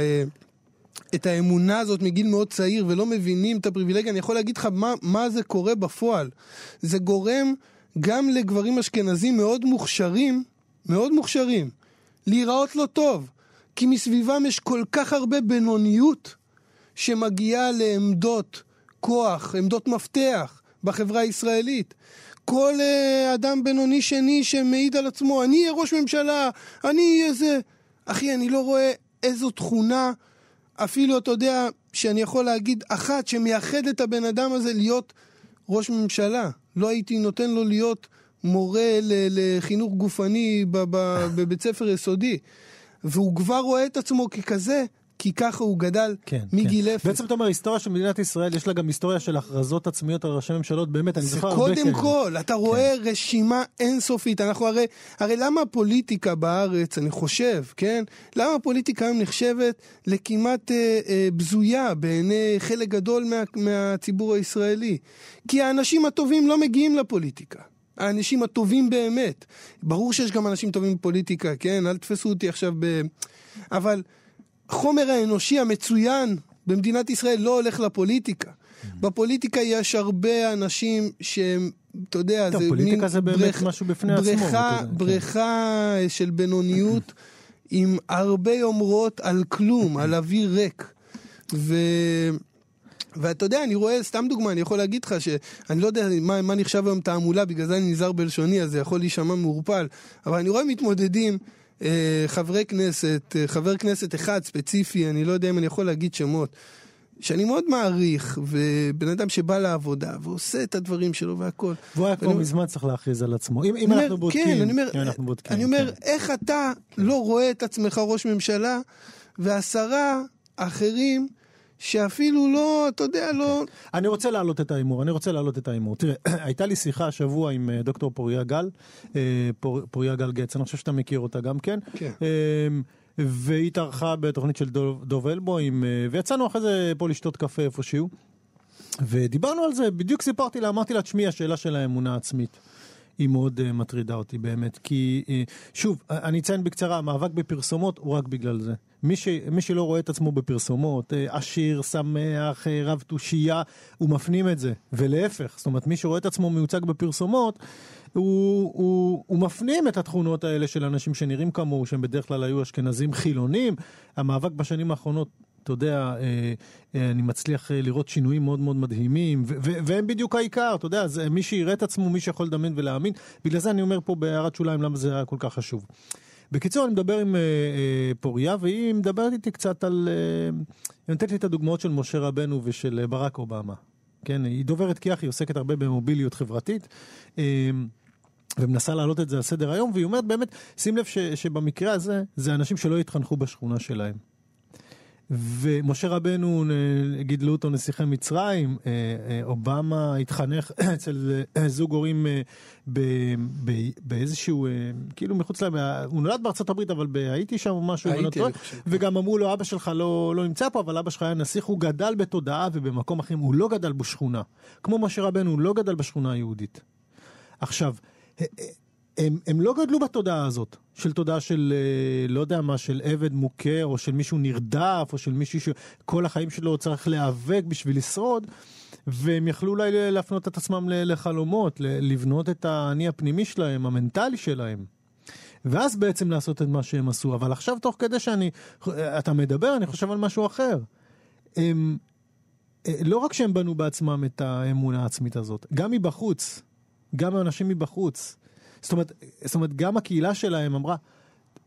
את האמונה הזאת מגיל מאוד צעיר ולא מבינים את הפריבילגיה, אני יכול להגיד לך מה, מה זה קורה בפועל. זה גורם גם לגברים אשכנזים מאוד מוכשרים, מאוד מוכשרים, להיראות לא טוב. כי מסביבם יש כל כך הרבה בינוניות שמגיעה לעמדות כוח, עמדות מפתח בחברה הישראלית. כל uh, אדם בינוני שני שמעיד על עצמו, אני אהיה ראש ממשלה, אני אהיה זה. אחי, אני לא רואה איזו תכונה, אפילו, אתה יודע, שאני יכול להגיד אחת שמייחד את הבן אדם הזה להיות ראש ממשלה. לא הייתי נותן לו להיות מורה לחינוך גופני בבית ספר יסודי. והוא כבר רואה את עצמו ככזה, כי ככה הוא גדל כן, מגיל כן. אפס. בעצם אתה אומר, היסטוריה של מדינת ישראל, יש לה גם היסטוריה של הכרזות עצמיות על ראשי ממשלות, באמת, אני זה זוכר הרבה קודם כאלה. כל, אתה רואה רשימה אינסופית. אנחנו הרי, הרי למה הפוליטיקה בארץ, אני חושב, כן? למה הפוליטיקה היום נחשבת לכמעט אה, אה, בזויה בעיני חלק גדול מה, מהציבור הישראלי? כי האנשים הטובים לא מגיעים לפוליטיקה. האנשים הטובים באמת. ברור שיש גם אנשים טובים בפוליטיקה, כן? אל תתפסו אותי עכשיו ב... אבל החומר האנושי המצוין במדינת ישראל לא הולך לפוליטיקה. בפוליטיקה יש הרבה אנשים שהם, אתה יודע, טוב, זה פוליטיקה מין זה באמת משהו בפני עצמו, בריכה, אתה יודע, כן. בריכה של בינוניות עם הרבה יומרות על כלום, על אוויר ריק. ו... ואתה יודע, אני רואה, סתם דוגמה, אני יכול להגיד לך שאני לא יודע מה, מה נחשב היום תעמולה, בגלל זה אני נזהר בלשוני, אז זה יכול להישמע מעורפל, אבל אני רואה מתמודדים, אה, חברי כנסת, אה, חבר כנסת אחד ספציפי, אני לא יודע אם אני יכול להגיד שמות, שאני מאוד מעריך, ובן אדם שבא לעבודה ועושה את הדברים שלו והכל. והוא היה כבר מזמן צריך להכריז על עצמו. אם אם אומר, אנחנו בודקים, כן, אני אומר, אם אנחנו בודקים, אני אומר, כן. איך אתה לא רואה את עצמך ראש ממשלה, ועשרה אחרים שאפילו לא, אתה יודע, לא... אני רוצה להעלות את ההימור, אני רוצה להעלות את ההימור. תראה, הייתה לי שיחה השבוע עם אה, דוקטור פוריה גל, אה, פור- פוריה גל גץ, אני חושב שאתה מכיר אותה גם כן. כן. אה, והיא התארחה בתוכנית של דוב, דוב אלבו, עם, אה, ויצאנו אחרי זה פה לשתות קפה איפשהו. ודיברנו על זה, בדיוק סיפרתי לה, אמרתי לה, תשמעי, השאלה של האמונה העצמית. היא מאוד uh, מטרידה אותי באמת, כי uh, שוב, אה, אני אציין בקצרה, המאבק בפרסומות הוא רק בגלל זה. מי, ש, מי שלא רואה את עצמו בפרסומות, עשיר, שמח, רב תושייה, הוא מפנים את זה, ולהפך, זאת אומרת, מי שרואה את עצמו מיוצג בפרסומות, הוא, הוא, הוא מפנים את התכונות האלה של אנשים שנראים כמוהו, שהם בדרך כלל היו אשכנזים חילונים. המאבק בשנים האחרונות אתה יודע, אה, אה, אני מצליח אה, לראות שינויים מאוד מאוד מדהימים, והם בדיוק העיקר, אתה יודע, זה מי שיראה את עצמו, מי שיכול לדמיין ולהאמין. בגלל זה אני אומר פה בהערת שוליים למה זה היה כל כך חשוב. בקיצור, אני מדבר עם פוריה, והיא מדברת איתי קצת על... היא נותנת לי את הדוגמאות של משה רבנו ושל ברק אובמה. כן, היא דוברת כיח, היא עוסקת הרבה במוביליות חברתית. ומנסה להעלות את זה על סדר היום, והיא אומרת באמת, שים לב ש, שבמקרה הזה, זה אנשים שלא התחנכו בשכונה שלהם. ומשה רבנו, גידלו אותו נסיכי מצרים, אה, אה, אובמה התחנך אצל אה, זוג הורים באיזשהו, כאילו מחוץ להם, הוא נולד בארצות הברית, אבל הייתי שם או משהו, לא הייתי, חושב. וגם אמרו לו, אבא שלך לא, לא נמצא פה, אבל אבא שלך היה נסיך, הוא גדל בתודעה ובמקום אחר, הוא לא גדל בשכונה. כמו משה רבנו, הוא לא גדל בשכונה היהודית. עכשיו, הם, הם לא גדלו בתודעה הזאת, של תודעה של, אה, לא יודע מה, של עבד מוכה, או של מישהו נרדף, או של מישהו שכל החיים שלו צריך להיאבק בשביל לשרוד, והם יכלו אולי להפנות את עצמם לחלומות, לבנות את האני הפנימי שלהם, המנטלי שלהם. ואז בעצם לעשות את מה שהם עשו. אבל עכשיו, תוך כדי שאני, אתה מדבר, אני חושב על משהו אחר. הם, אה, לא רק שהם בנו בעצמם את האמונה העצמית הזאת, גם מבחוץ, גם האנשים מבחוץ. זאת אומרת, זאת אומרת, גם הקהילה שלהם אמרה,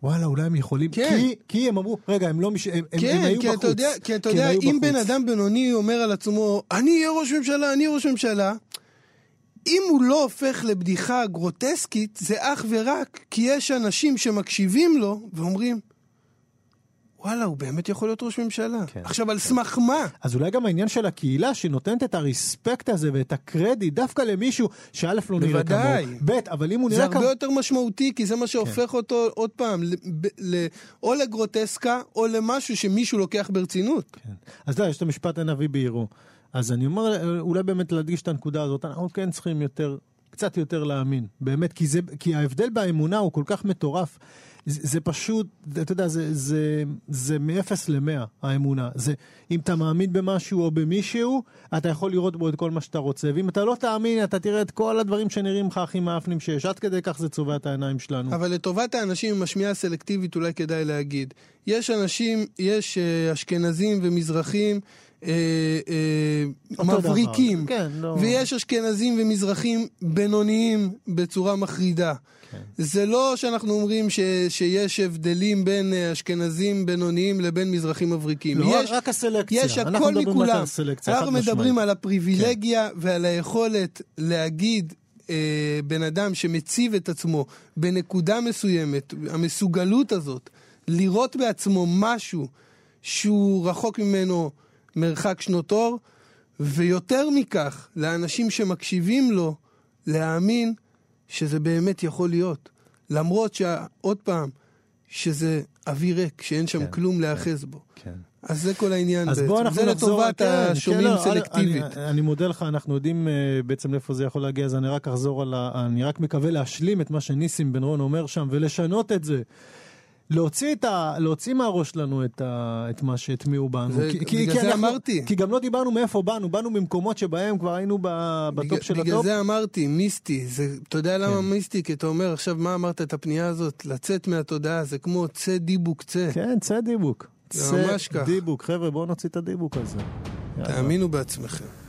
וואלה, אולי הם יכולים, כן. כי, כי הם אמרו, רגע, הם לא, מש... הם, הם, כן, הם היו כי בחוץ. אתה יודע, כי אתה הם יודע, אם בחוץ. בן אדם בינוני אומר על עצמו, אני אהיה ראש ממשלה, אני ראש ממשלה, אם הוא לא הופך לבדיחה גרוטסקית, זה אך ורק כי יש אנשים שמקשיבים לו ואומרים, וואלה, הוא באמת יכול להיות ראש ממשלה. כן. עכשיו, על סמך מה? אז אולי גם העניין של הקהילה שנותנת את הרספקט הזה ואת הקרדיט דווקא למישהו שא' לא נראה כמוהו, בוודאי. ב' אבל אם הוא זה נראה הרבה כמוהו, יותר משמעותי, כי זה מה שהופך אותו, עוד פעם, ל- ב- ל- או לגרוטסקה, או למשהו שמישהו לוקח ברצינות. כן. אז יודע, יש את המשפט הנביא בעירו. אז אני אומר, אולי באמת להדגיש את הנקודה הזאת, אנחנו כן צריכים יותר, קצת יותר להאמין, באמת, כי, זה, כי ההבדל באמונה הוא כל כך מטורף. זה, פשוט, אתה יודע, זה, זה, זה מ-0 ל-100, האמונה. זה, אם אתה מאמין במשהו או במישהו, אתה יכול לראות בו את כל מה שאתה רוצה, ואם אתה לא תאמין, אתה תראה את כל הדברים שנראים לך הכי מאפנים שיש. עד כדי כך זה צובע את העיניים שלנו. אבל לטובת האנשים עם השמיעה הסלקטיבית אולי כדאי להגיד. יש אנשים, יש אה, אשכנזים ומזרחים אה, אה. מבריקים, כן, לא- ויש אשכנזים ומזרחים בינוניים בצורה מחרידה. כן. זה לא שאנחנו אומרים ש, שיש הבדלים בין אה, אשכנזים בינוניים לבין מזרחים מבריקים. לא, יש, רק הסלקציה. יש הכל מכולם. אנחנו. מדברים על הפריבילגיה ועל היכולת להגיד אה, בן אדם שמציב את עצמו בנקודה מסוימת, המסוגלות הזאת, לראות בעצמו משהו שהוא רחוק ממנו מרחק שנות אור, ויותר מכך, לאנשים שמקשיבים לו, להאמין שזה באמת יכול להיות. למרות שעוד פעם, שזה אוויר ריק, שאין שם כן, כלום להיאחז בו. כן. אז זה כל העניין אז בעצם. בוא אנחנו זה נחזור, לטובת כן, השומעים כן, סלקטיבית. אני, אני מודה לך, אנחנו יודעים אה, בעצם לאיפה זה יכול להגיע, אז אני רק אחזור על ה... אני רק מקווה להשלים את מה שניסים בן רון אומר שם, ולשנות את זה. להוציא, את ה, להוציא מהראש לנו את, ה, את מה שהטמיעו בנו. זה- בגלל זה אמרתי. כי גם לא דיברנו מאיפה באנו, באנו ממקומות שבהם כבר היינו ב- בטופ בגלל- של בגלל הטופ. זה אמרתי, מיסטי. זה, אתה יודע למה כן. מיסטי? כי אתה אומר, עכשיו, מה אמרת את הפנייה הזאת? לצאת מהתודעה, זה כמו צא דיבוק צא. כן, צא דיבוק. צא. דיבוק. חבר'ה, בואו נוציא את הדיבוק הזה. תאמינו בעצמכם.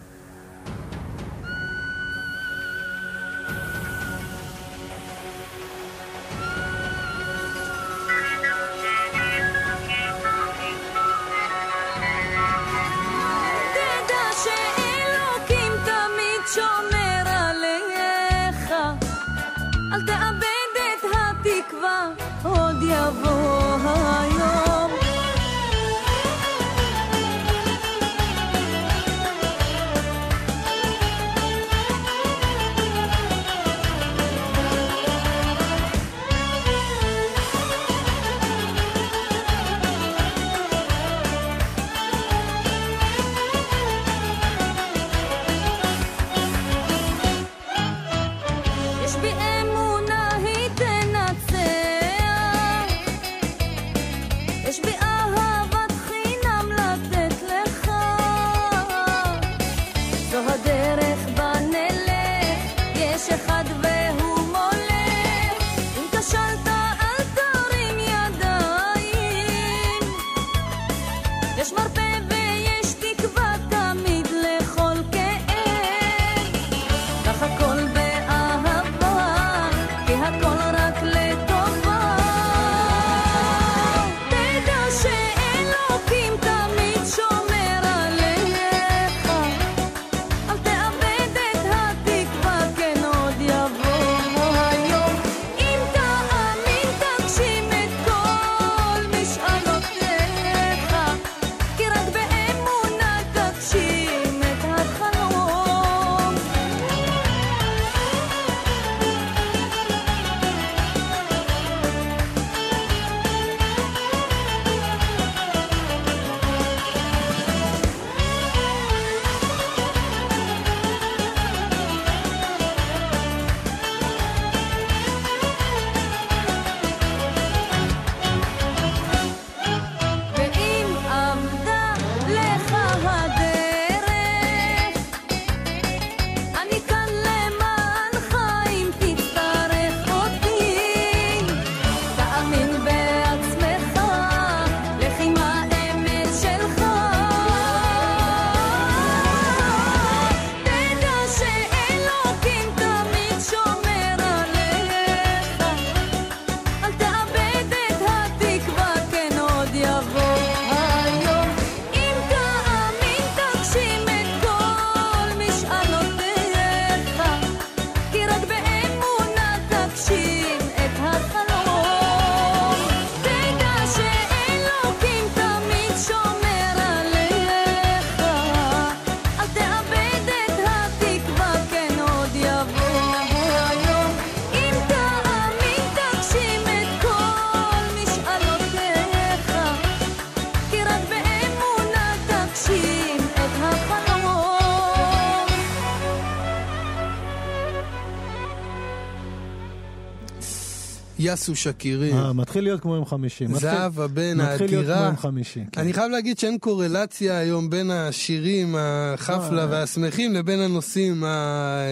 יאסו שקירים. אה, מתחיל להיות כמו יום חמישי. מתחיל- זהב הבן מתחיל להיות כמו האדירה. יום חמישי. כן. אני חייב להגיד שאין קורלציה היום בין השירים, החפלה אה. והשמחים לבין הנושאים. ה-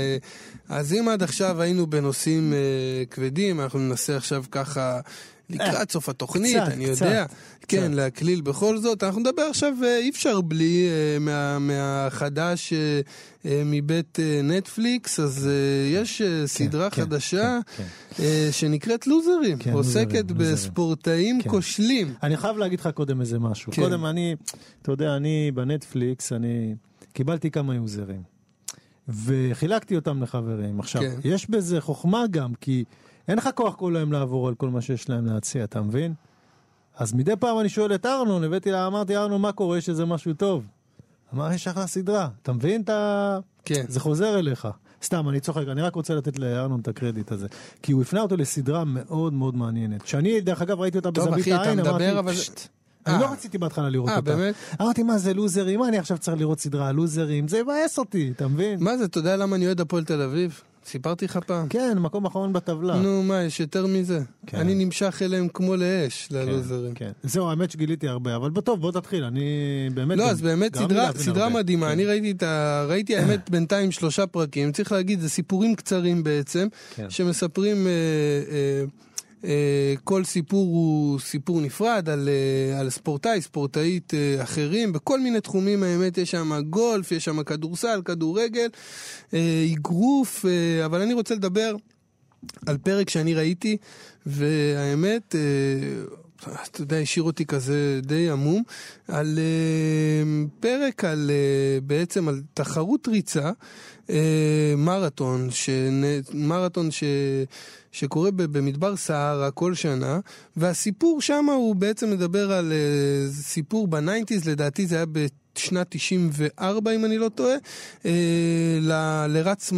אז אם עד עכשיו היינו בנושאים אה, כבדים, אנחנו ננסה עכשיו ככה... לקראת סוף התוכנית, קצת, אני קצת, יודע, כן, קצת. להקליל בכל זאת. אנחנו נדבר עכשיו, אה, אי אפשר בלי, אה, מה- מהחדש אה, אה, מבית אה, נטפליקס, אז אה, יש אה, סדרה כן, חדשה כן, אה, שנקראת לוזרים, כן, עוסקת לוזרים. בספורטאים כן. כושלים. אני חייב להגיד לך קודם איזה משהו. כן. קודם אני, אתה יודע, אני בנטפליקס, אני קיבלתי כמה יוזרים. וחילקתי אותם לחברים. עכשיו, כן. יש בזה חוכמה גם, כי אין לך כוח כל היום לעבור על כל מה שיש להם להציע, אתה מבין? אז מדי פעם אני שואל את ארנון, הבאתי לה, אמרתי, ארנון, מה קורה שזה משהו טוב? אמר, יש אחלה סדרה. אתה מבין את ה... כן. זה חוזר אליך. סתם, אני צוחק, אני רק רוצה לתת לארנון את הקרדיט הזה. כי הוא הפנה אותו לסדרה מאוד מאוד מעניינת. שאני, דרך אגב, ראיתי אותה טוב, בזווית אחי, אתה העין, אמרתי, אבל- "פשט". אני אה. לא רציתי בהתחלה לראות אה, אותה. באמת? אמרתי, מה זה לוזרים? מה אני עכשיו צריך לראות סדרה על לוזרים? זה יבאס אותי, אתה מבין? מה זה, אתה יודע למה אני אוהד הפועל תל אביב? סיפרתי לך פעם. כן, מקום אחרון בטבלה. נו, מה, יש יותר מזה? כן. אני נמשך אליהם כמו לאש, כן, ללוזרים. כן. זהו, האמת שגיליתי הרבה, אבל טוב, בוא תתחיל, אני באמת... לא, אז באמת סדרה, סדרה. מדהימה, כן. אני ראיתי את ה... ראיתי האמת בינתיים שלושה פרקים, צריך להגיד, זה סיפורים קצרים בעצם, כן. שמספרים, אה, אה, כל סיפור הוא סיפור נפרד על, אה, על ספורטאי, ספורטאית אה, אחרים, בכל מיני תחומים האמת, יש שם גולף, יש שם כדורסל, כדורגל, אה, אגרוף, אה, אבל אני רוצה לדבר על פרק שאני ראיתי, והאמת, אה, אתה יודע, השאיר אותי כזה די עמום, על אה, פרק על, אה, בעצם על תחרות ריצה, אה, מרתון, שנ- מרתון ש... שקורה ב- במדבר סהרה כל שנה, והסיפור שם הוא בעצם מדבר על אה, סיפור בניינטיז, לדעתי זה היה בשנת 94 אם אני לא טועה, לרץ,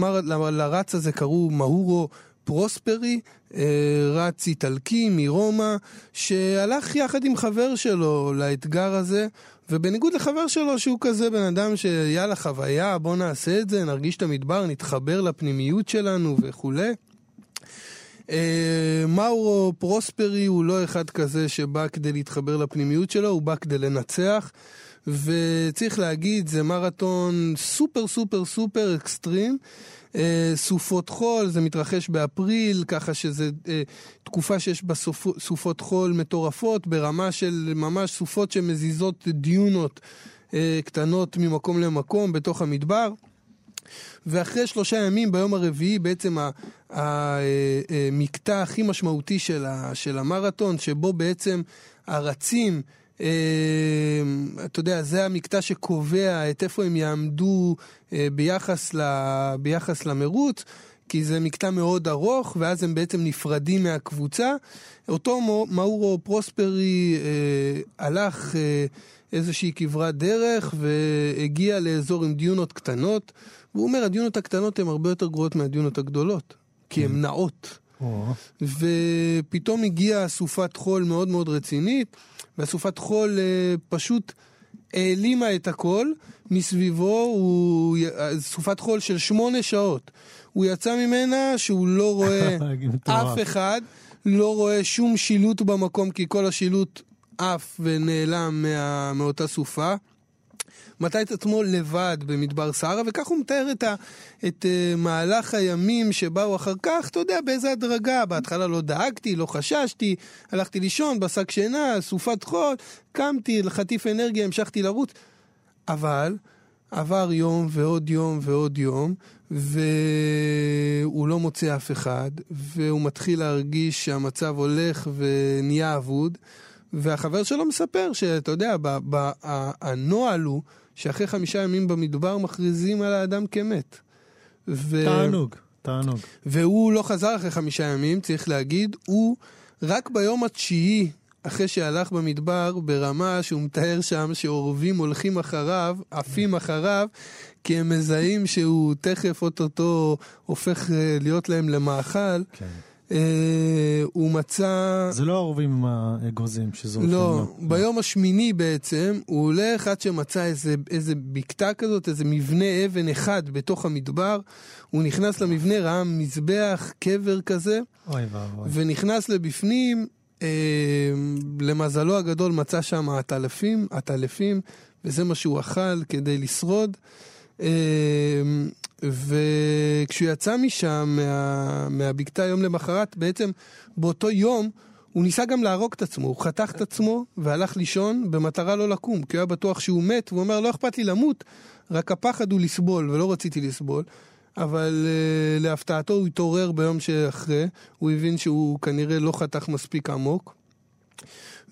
לרץ הזה קראו מאורו פרוספרי, אה, רץ איטלקי מרומא, שהלך יחד עם חבר שלו לאתגר הזה. ובניגוד לחבר שלו שהוא כזה בן אדם שיאללה חוויה בוא נעשה את זה נרגיש את המדבר נתחבר לפנימיות שלנו וכולי אה, מאורו פרוספרי הוא לא אחד כזה שבא כדי להתחבר לפנימיות שלו, הוא בא כדי לנצח. וצריך להגיד, זה מרתון סופר סופר סופר אקסטרים. אה, סופות חול, זה מתרחש באפריל, ככה שזה אה, תקופה שיש בה סופ- סופות חול מטורפות, ברמה של ממש סופות שמזיזות דיונות אה, קטנות ממקום למקום בתוך המדבר. ואחרי שלושה ימים, ביום הרביעי, בעצם המקטע הכי משמעותי של, המרתון, שבו בעצם הרצים, אתה יודע, זה המקטע שקובע את איפה הם יעמדו אה, ביחס, ל, ביחס למרוץ. כי זה מקטע מאוד ארוך, ואז הם בעצם נפרדים מהקבוצה. אותו מאורו פרוספרי אה, הלך אה, איזושהי כברת דרך והגיע לאזור עם דיונות קטנות, והוא אומר, הדיונות הקטנות הן הרבה יותר גרועות מהדיונות הגדולות, כי הן נעות. או, ופתאום הגיעה סופת חול מאוד מאוד רצינית, והסופת חול אה, פשוט העלימה את הכל מסביבו, הוא... סופת חול של שמונה שעות. הוא יצא ממנה שהוא לא רואה. אף אחד, לא רואה שום שילוט במקום, כי כל השילוט עף ונעלם מה... מאותה סופה. מצא את עצמו לבד במדבר סהרה, וכך הוא מתאר את, ה, את uh, מהלך הימים שבאו אחר כך, אתה יודע, באיזה הדרגה. בהתחלה לא דאגתי, לא חששתי, הלכתי לישון בשק שינה, סופת חול, קמתי לחטיף אנרגיה, המשכתי לרוץ. אבל עבר יום ועוד יום ועוד יום, והוא לא מוצא אף אחד, והוא מתחיל להרגיש שהמצב הולך ונהיה אבוד. והחבר שלו מספר שאתה יודע, הנוהל הוא שאחרי חמישה ימים במדבר מכריזים על האדם כמת. ו... תענוג, תענוג. והוא לא חזר אחרי חמישה ימים, צריך להגיד, הוא רק ביום התשיעי, אחרי שהלך במדבר, ברמה שהוא מתאר שם שעורבים הולכים אחריו, עפים אחריו, כי הם מזהים שהוא תכף אוטוטו הופך אה, להיות להם למאכל. כן. אה, הוא מצא... זה לא העורבים עם האגוזים שזורקים. לא, ביום השמיני בעצם, הוא הולך עד שמצא איזה, איזה בקתה כזאת, איזה מבנה אבן אחד בתוך המדבר. הוא נכנס למבנה, ראה מזבח, קבר כזה, אוי ואבוי. ונכנס לבפנים. אה, למזלו הגדול מצא שם עטלפים, עטלפים, וזה מה שהוא אכל כדי לשרוד. אה, וכשהוא יצא משם, מה, מהבקתה יום למחרת, בעצם באותו יום הוא ניסה גם להרוג את עצמו, הוא חתך את עצמו והלך לישון במטרה לא לקום, כי הוא היה בטוח שהוא מת, והוא אומר, לא אכפת לי למות, רק הפחד הוא לסבול, ולא רציתי לסבול. אבל uh, להפתעתו הוא התעורר ביום שאחרי, הוא הבין שהוא כנראה לא חתך מספיק עמוק.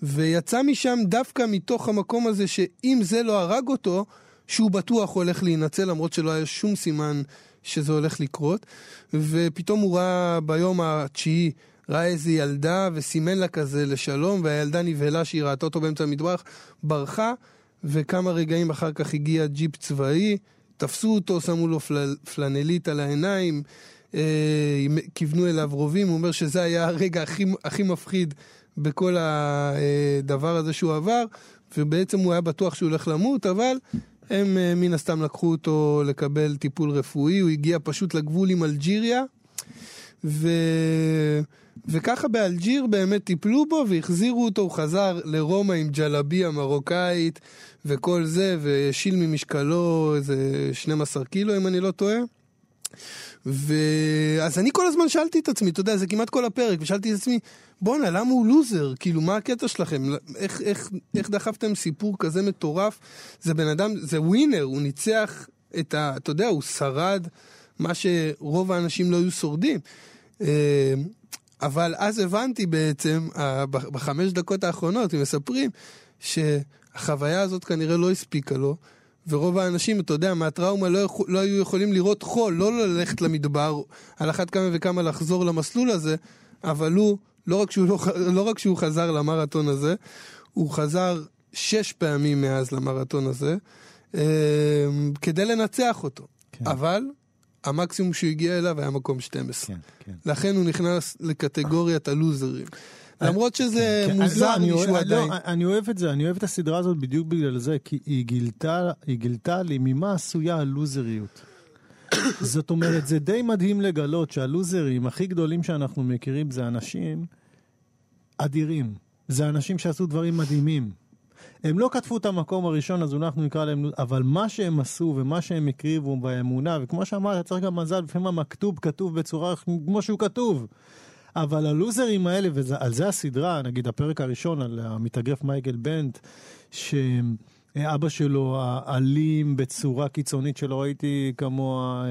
ויצא משם דווקא מתוך המקום הזה שאם זה לא הרג אותו, שהוא בטוח הולך להינצל למרות שלא היה שום סימן שזה הולך לקרות. ופתאום הוא ראה ביום התשיעי ראה איזה ילדה וסימן לה כזה לשלום, והילדה נבהלה שהיא ראתה אותו באמצע המטבח, ברחה, וכמה רגעים אחר כך הגיע ג'יפ צבאי, תפסו אותו, שמו לו פל, פלנלית על העיניים, אה, כיוונו אליו רובים, הוא אומר שזה היה הרגע הכי, הכי מפחיד בכל הדבר הזה שהוא עבר, ובעצם הוא היה בטוח שהוא הולך למות, אבל הם אה, מן הסתם לקחו אותו לקבל טיפול רפואי, הוא הגיע פשוט לגבול עם אלג'יריה, ו... וככה באלג'יר באמת טיפלו בו והחזירו אותו, הוא חזר לרומא עם ג'לביה מרוקאית וכל זה, והשיל ממשקלו איזה 12 קילו אם אני לא טועה. ואז אני כל הזמן שאלתי את עצמי, אתה יודע, זה כמעט כל הפרק, ושאלתי את עצמי, בואנה, למה הוא לוזר? כאילו, מה הקטע שלכם? איך, איך, איך דחפתם סיפור כזה מטורף? זה בן אדם, זה ווינר, הוא ניצח את ה... אתה יודע, הוא שרד מה שרוב האנשים לא היו שורדים. אה, אבל אז הבנתי בעצם, ה- ב- בחמש דקות האחרונות, הם מספרים שהחוויה הזאת כנראה לא הספיקה לו, ורוב האנשים, אתה יודע, מהטראומה לא, יכול, לא היו יכולים לראות חול, לא ללכת למדבר, על אחת כמה וכמה לחזור למסלול הזה, אבל הוא, לא רק שהוא, לא, לא רק שהוא חזר למרתון הזה, הוא חזר שש פעמים מאז למרתון הזה, אה, כדי לנצח אותו. כן. אבל המקסימום שהוא הגיע אליו היה מקום 12. כן, כן. לכן הוא נכנס לקטגוריית הלוזרים. למרות שזה כן, מוזר לא, אני לי שהוא אוהב- עדיין... לא, אני אוהב את זה, אני אוהב את הסדרה הזאת בדיוק בגלל זה, כי היא גילתה, לי ממה עשויה הלוזריות. זאת אומרת, זה די מדהים לגלות שהלוזרים הכי גדולים שאנחנו מכירים זה אנשים אדירים. זה אנשים שעשו דברים מדהימים. הם לא כתבו את המקום הראשון, אז אנחנו נקרא להם, אבל מה שהם עשו ומה שהם הקריבו באמונה, וכמו שאמרת, צריך גם מזל, לפעמים המכתוב כתוב בצורה כמו שהוא כתוב. אבל הלוזרים האלה, ועל זה הסדרה, נגיד הפרק הראשון על המתאגרף מייקל בנט, שאבא שלו אלים בצורה קיצונית שלא ראיתי כמוה,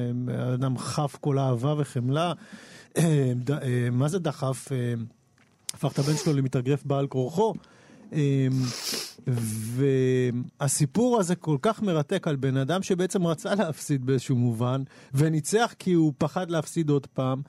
אדם חף כל אהבה וחמלה. מה זה דחף? הפך את הבן שלו למתאגרף בעל כורחו. והסיפור הזה כל כך מרתק על בן אדם שבעצם רצה להפסיד באיזשהו מובן, וניצח כי הוא פחד להפסיד עוד פעם.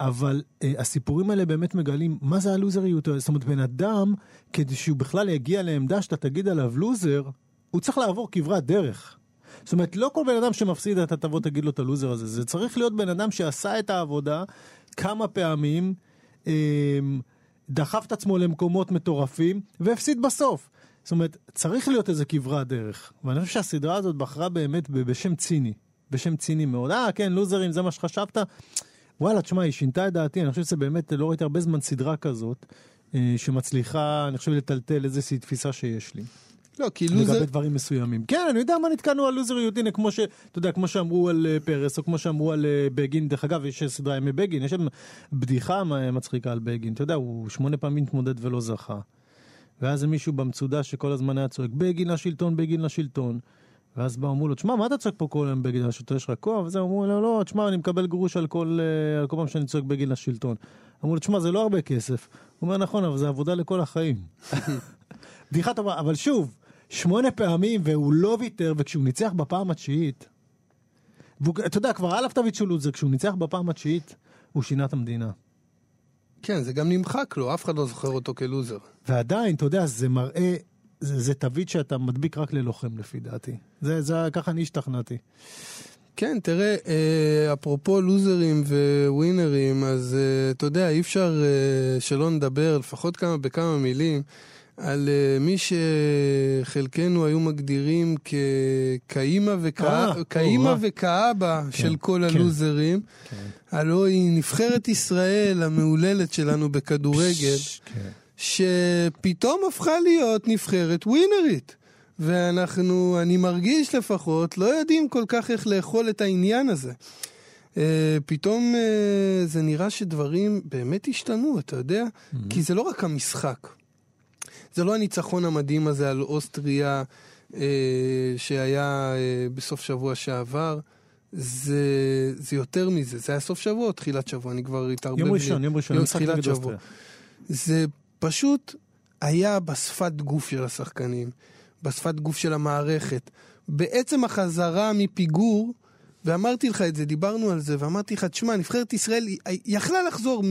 אבל אה, הסיפורים האלה באמת מגלים מה זה הלוזריות. זאת אומרת, בן אדם, כדי שהוא בכלל יגיע לעמדה שאתה תגיד עליו לוזר, הוא צריך לעבור כברת דרך. זאת אומרת, לא כל בן אדם שמפסיד אתה תבוא תגיד לו את הלוזר הזה. זה צריך להיות בן אדם שעשה את העבודה כמה פעמים, אה, דחף את עצמו למקומות מטורפים, והפסיד בסוף. זאת אומרת, צריך להיות איזה כברת דרך. ואני חושב שהסדרה הזאת בחרה באמת בשם ציני. בשם ציני מאוד. אה, כן, לוזרים, זה מה שחשבת? וואלה, תשמע, היא שינתה את דעתי, אני חושב שזה באמת, לא ראיתי הרבה זמן סדרה כזאת, אה, שמצליחה, אני חושב, לטלטל איזושהי תפיסה שיש לי. לא, כי לגבי לוזר... דברים מסוימים. כן, אני יודע מה נתקענו על לוזריות, הנה, כמו ש... אתה יודע, כמו שאמרו על אה, פרס, או כמו שאמרו על אה, בגין, דרך אגב, יש סדרה ימי בגין, יש שם בדיחה מצחיקה על בגין, אתה יודע, הוא שמונה פעמים התמודד ולא זכה. ואז זה מישהו במצודה שכל הזמן היה צועק, בגין לשלטון, בגין לשלטון. ואז באו, אמרו לו, תשמע, מה אתה צועק פה כל היום בגין לשלטון? יש לך כוח? וזה, אמרו לו, לא, תשמע, אני מקבל גרוש על כל, אה, על כל פעם שאני צועק בגין לשלטון. אמרו לו, תשמע, זה לא הרבה כסף. הוא אומר, נכון, אבל זה עבודה לכל החיים. בדיחה טובה, אבל שוב, שמונה פעמים והוא לא ויתר, וכשהוא ניצח בפעם התשיעית, אתה יודע, כבר עליו תווית של לוזר, כשהוא ניצח בפעם התשיעית, הוא שינה את המדינה. כן, זה גם נמחק לו, אף אחד לא זוכר אותו כלוזר. ועדיין, אתה יודע, זה מראה, זה, זה תווית שאתה מדביק רק ללוחם לפי דעתי. זה, זה, ככה אני השתכנעתי. כן, תראה, אה, אפרופו לוזרים וווינרים, אז אה, אתה יודע, אי אפשר אה, שלא נדבר, לפחות כמה בכמה מילים, על אה, מי שחלקנו היו מגדירים כקאימא אה, וכא- כאימא או-אה. וכאבא של כל כן. הלוזרים. הלוא היא נבחרת ישראל המהוללת שלנו בכדורגל. כן. שפתאום הפכה להיות נבחרת ווינרית. ואנחנו, אני מרגיש לפחות, לא יודעים כל כך איך לאכול את העניין הזה. Uh, פתאום uh, זה נראה שדברים באמת השתנו, אתה יודע? Mm-hmm. כי זה לא רק המשחק. זה לא הניצחון המדהים הזה על אוסטריה uh, שהיה uh, בסוף שבוע שעבר. זה, זה יותר מזה, זה היה סוף שבוע או תחילת שבוע, אני כבר התערבב יום לי. ראשון, יום ראשון, יום תחילת שבוע. זה פשוט היה בשפת גוף של השחקנים, בשפת גוף של המערכת. בעצם החזרה מפיגור, ואמרתי לך את זה, דיברנו על זה, ואמרתי לך, תשמע, נבחרת ישראל יכלה לחזור מ,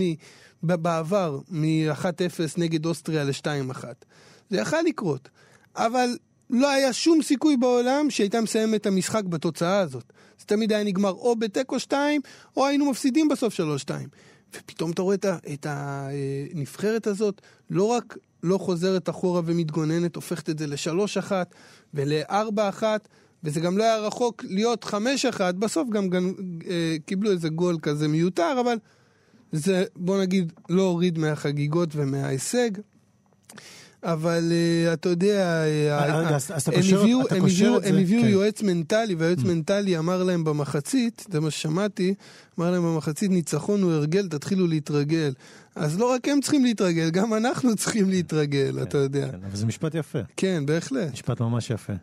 בעבר מ-1-0 נגד אוסטריה ל-2-1. זה יכל לקרות. אבל לא היה שום סיכוי בעולם שהייתה מסיימת את המשחק בתוצאה הזאת. זה תמיד היה נגמר או בתיקו 2, או היינו מפסידים בסוף 3-2. ופתאום אתה רואה את הנבחרת הזאת, לא רק לא חוזרת אחורה ומתגוננת, הופכת את זה ל-3-1 ול-4-1, וזה גם לא היה רחוק להיות 5-1, בסוף גם, גם אה, קיבלו איזה גול כזה מיותר, אבל זה, בוא נגיד, לא הוריד מהחגיגות ומההישג. אבל uh, אתה יודע, הם הביאו, כן. יועץ מנטלי, והיועץ מנטלי אמר להם במחצית, זה מה ששמעתי, אמר להם במחצית, ניצחון הוא הרגל, תתחילו להתרגל. אז לא רק הם צריכים להתרגל, גם אנחנו צריכים להתרגל, אתה יודע. כן, אבל זה משפט יפה. כן, בהחלט. משפט ממש יפה.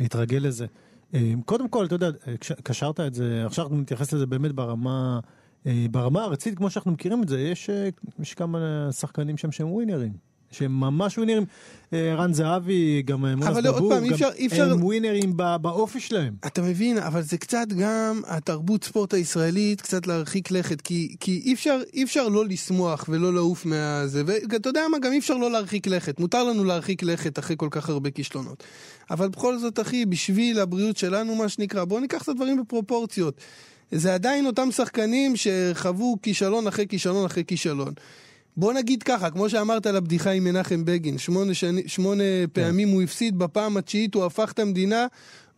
להתרגל לזה. אה, קודם כל, אתה יודע, אה, קשרת את זה, עכשיו אנחנו נתייחס לזה באמת ברמה, אה, ברמה הארצית, כמו שאנחנו מכירים את זה, יש, אה, יש כמה שחקנים שם שהם ווינרים. שהם ממש ווינרים, אה, רן זהבי, גם אה, מונס דבור, פעם, גם אפשר- אפשר- הם ווינרים באופי שלהם. אתה מבין, אבל זה קצת גם התרבות ספורט הישראלית, קצת להרחיק לכת, כי, כי אי, אפשר, אי אפשר לא לשמוח ולא לעוף מהזה, ואתה יודע מה, גם אי אפשר לא להרחיק לכת, מותר לנו להרחיק לכת אחרי כל כך הרבה כישלונות. אבל בכל זאת, אחי, בשביל הבריאות שלנו, מה שנקרא, בואו ניקח את הדברים בפרופורציות. זה עדיין אותם שחקנים שחוו כישלון אחרי כישלון אחרי כישלון. בוא נגיד ככה, כמו שאמרת על הבדיחה עם מנחם בגין, שמונה, שני, שמונה פעמים הוא הפסיד, בפעם התשיעית הוא הפך את המדינה,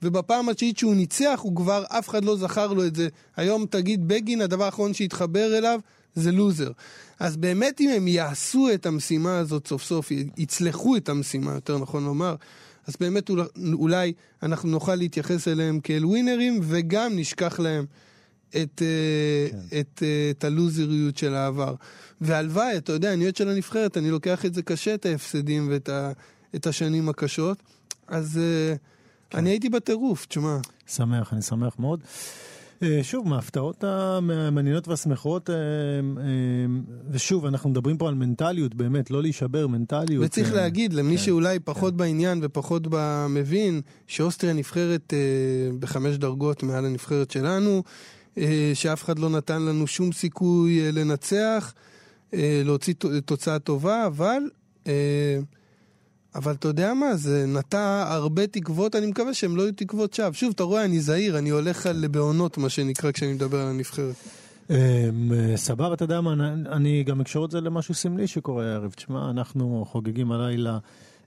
ובפעם התשיעית שהוא ניצח, הוא כבר, אף אחד לא זכר לו את זה. היום תגיד בגין, הדבר האחרון שהתחבר אליו זה לוזר. אז באמת אם הם יעשו את המשימה הזאת סוף סוף, יצלחו את המשימה, יותר נכון לומר, אז באמת אולי אנחנו נוכל להתייחס אליהם כאל ווינרים, וגם נשכח להם את, כן. את, אה, את הלוזריות של העבר. והלוואי, אתה יודע, אני אוהד של הנבחרת, אני לוקח את זה קשה, את ההפסדים ואת ה, את השנים הקשות. אז אה, כן. אני הייתי בטירוף, תשמע. שמח, אני שמח מאוד. אה, שוב, מההפתעות המעניינות והשמחות, אה, אה, ושוב, אנחנו מדברים פה על מנטליות, באמת, לא להישבר, מנטליות. וצריך אה, להגיד, למי כן, שאולי פחות בעניין ופחות במבין, שאוסטריה נבחרת אה, בחמש דרגות מעל הנבחרת שלנו, אה, שאף אחד לא נתן לנו שום סיכוי אה, לנצח, אה, להוציא תוצאה טובה, אבל... אה, אבל אתה יודע מה, זה נטע הרבה תקוות, אני מקווה שהם לא יהיו תקוות שווא. שוב, אתה רואה, אני זהיר, אני הולך על בעונות, מה שנקרא, כשאני מדבר על הנבחרת. אה, אה, סבבה, אתה יודע מה, אני- גם אקשור את זה למשהו סמלי שקורה הערב. תשמע, אנחנו חוגגים הלילה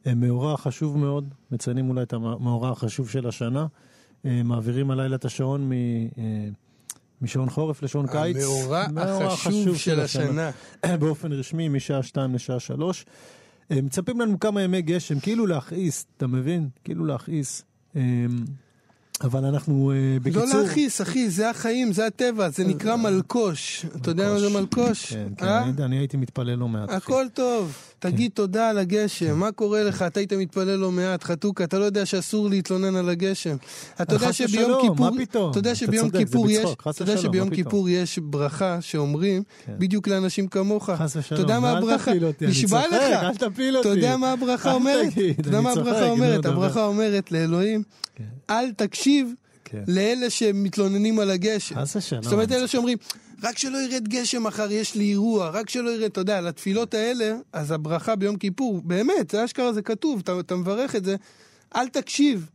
אה, מאורע חשוב מאוד, מציינים אולי את המאורע החשוב של השנה, אה, מעבירים הלילה את השעון מ... אה, משעון חורף לשעון קיץ. המאורע מאורע החשוב של השנה. באופן רשמי, משעה 2 לשעה 3. מצפים לנו כמה ימי גשם, כאילו להכעיס, אתה מבין? כאילו להכעיס. אה, אבל אנחנו, אה, בקיצור... לא להכעיס, אחי, זה החיים, זה הטבע, זה נקרא מלקוש. אתה יודע מה זה מלקוש? כן, כן, אה? אני, הייתי מתפלל לא מעט. הכל טוב, תגיד תודה על הגשם, מה קורה לך? אתה היית מתפלל לא מעט, חתוכה, אתה לא יודע שאסור להתלונן על הגשם. אתה יודע שביום כיפור? אתה יודע שביום כיפור יש, אתה יודע שביום? כיפור יש ברכה שאומרים כן. בדיוק לאנשים כמוך. חס ושלום, אתה יודע מה אל הברכה? תפיל אותי, אני נשבע לך. אל תפיל אותי. אתה יודע מה הברכה אומרת? אתה יודע מה הברכה אומרת? הברכה אומרת לאלוהים, כן. אל תקשיב כן. לאלה שמתלוננים על הגשם. חס ושלום. זאת אומרת, אלה שאומרים, רק שלא ירד גשם מחר, יש לי אירוע, רק שלא ירד, אתה יודע, לתפילות האלה, אז הברכה ביום כיפור, באמת, זה אשכרה, זה כתוב, אתה, אתה מברך את זה, אל תקשיב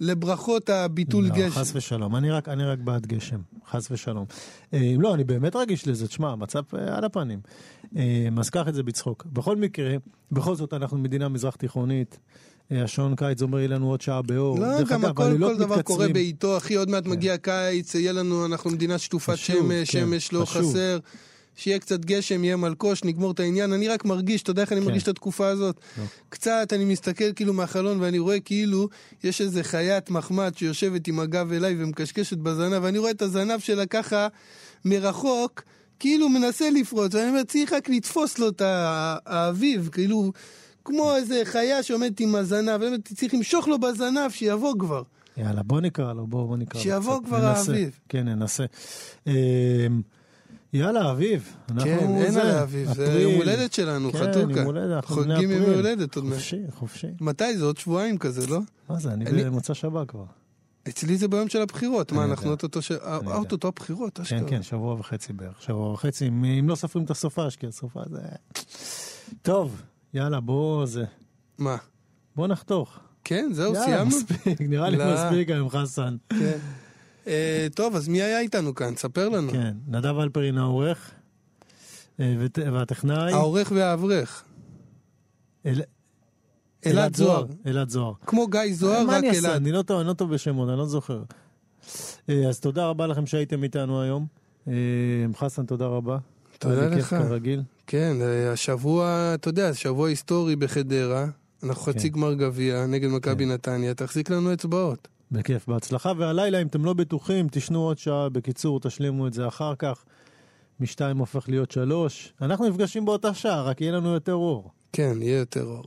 לברכות הביטול לא, גשם. חס ושלום, אני רק, אני רק בעד גשם, חס ושלום. אה, לא, אני באמת רגיש לזה, תשמע, המצב אה, על הפנים. אה, אז קח את זה בצחוק. בכל מקרה, בכל זאת אנחנו מדינה מזרח תיכונית, השעון קיץ אומר יהיה לנו עוד שעה באור. לא, גם אגב, הכל, כל דבר. קורה בעיתו, אחי, עוד מעט מגיע קיץ, יהיה לנו, אנחנו מדינה שטופת שמש, כן, שמש לא חשוב. חסר. שיהיה קצת גשם, יהיה מלקוש, נגמור את העניין. אני רק מרגיש, אתה יודע איך אני כן. מרגיש את התקופה הזאת? לא. קצת, אני מסתכל כאילו מהחלון ואני רואה כאילו יש איזה חיית מחמד שיושבת עם הגב אליי ומקשקשת בזנב, ואני רואה את הזנב שלה ככה מרחוק, כאילו מנסה לפרוץ, ואני אומר, צריך רק לתפוס לו את האביב, כאילו, כמו איזה חיה שעומדת עם הזנב, אומר, צריך למשוך לו בזנב, שיבוא כבר. יאללה, בוא נקרא לו, בוא, בוא נקרא לו. שיבוא קצת. כבר ננסה. האביב. כן, ננסה. אה, יאללה, אביב. אנחנו כן, אין זה, על האביב, זה. יום הולדת שלנו, כן, חתוכה. יום הולדת, אנחנו חוגגים יום. הולדת עוד מעט. חופשי, חופשי. מתי זה? עוד שבועיים כזה, לא? מה זה, אני אני- במוצא שבת כבר. אצלי זה ביום של הבחירות, מה, אנחנו. אוטוטו ש... אוטוטו הבחירות, כן, אשכרה. כן, שבוע וחצי בערך, שבוע וחצי, אם, אם לא סופרים את הסופש, כי הסופה זה... טוב, יאללה, בוא זה... מה? בוא נחתוך. כן, זהו, יאללה, סיימנו? מספיק, נראה לי לא. מספיק היום, חסן. כן. אה, טוב, אז מי היה איתנו כאן? ספר לנו. כן, נדב אלפרין העורך, אה, ות- והטכנאי, העורך והאברך. אל- אלעד זוהר. אלעד זוהר. כמו גיא זוהר, מה רק אני אעשה? אלעד. אני לא טוב, אני לא טוב בשמות, אני לא זוכר. אה, אז תודה רבה לכם שהייתם איתנו היום. אה, חסן, תודה רבה. תודה לך. כרגיל. כן, אה, השבוע, אתה יודע, שבוע היסטורי בחדרה. אנחנו חצי כן. גמר גביע נגד מכבי נתניה, תחזיק לנו אצבעות. בכיף, בהצלחה. והלילה, אם אתם לא בטוחים, תשנו עוד שעה. בקיצור, תשלימו את זה אחר כך. משתיים הופך להיות שלוש. אנחנו נפגשים באותה שעה, רק יהיה לנו יותר אור. כן, יהיה יותר אור.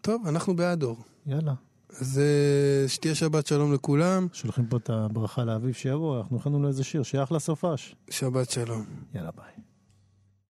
טוב, אנחנו בעד אור. יאללה. אז אה, שתהיה שבת שלום לכולם, שולחים פה את הברכה לאביב שיבוא, אנחנו הכנו לו איזה שיר, שיהיה אחלה סופש. שבת שלום. יאללה ביי.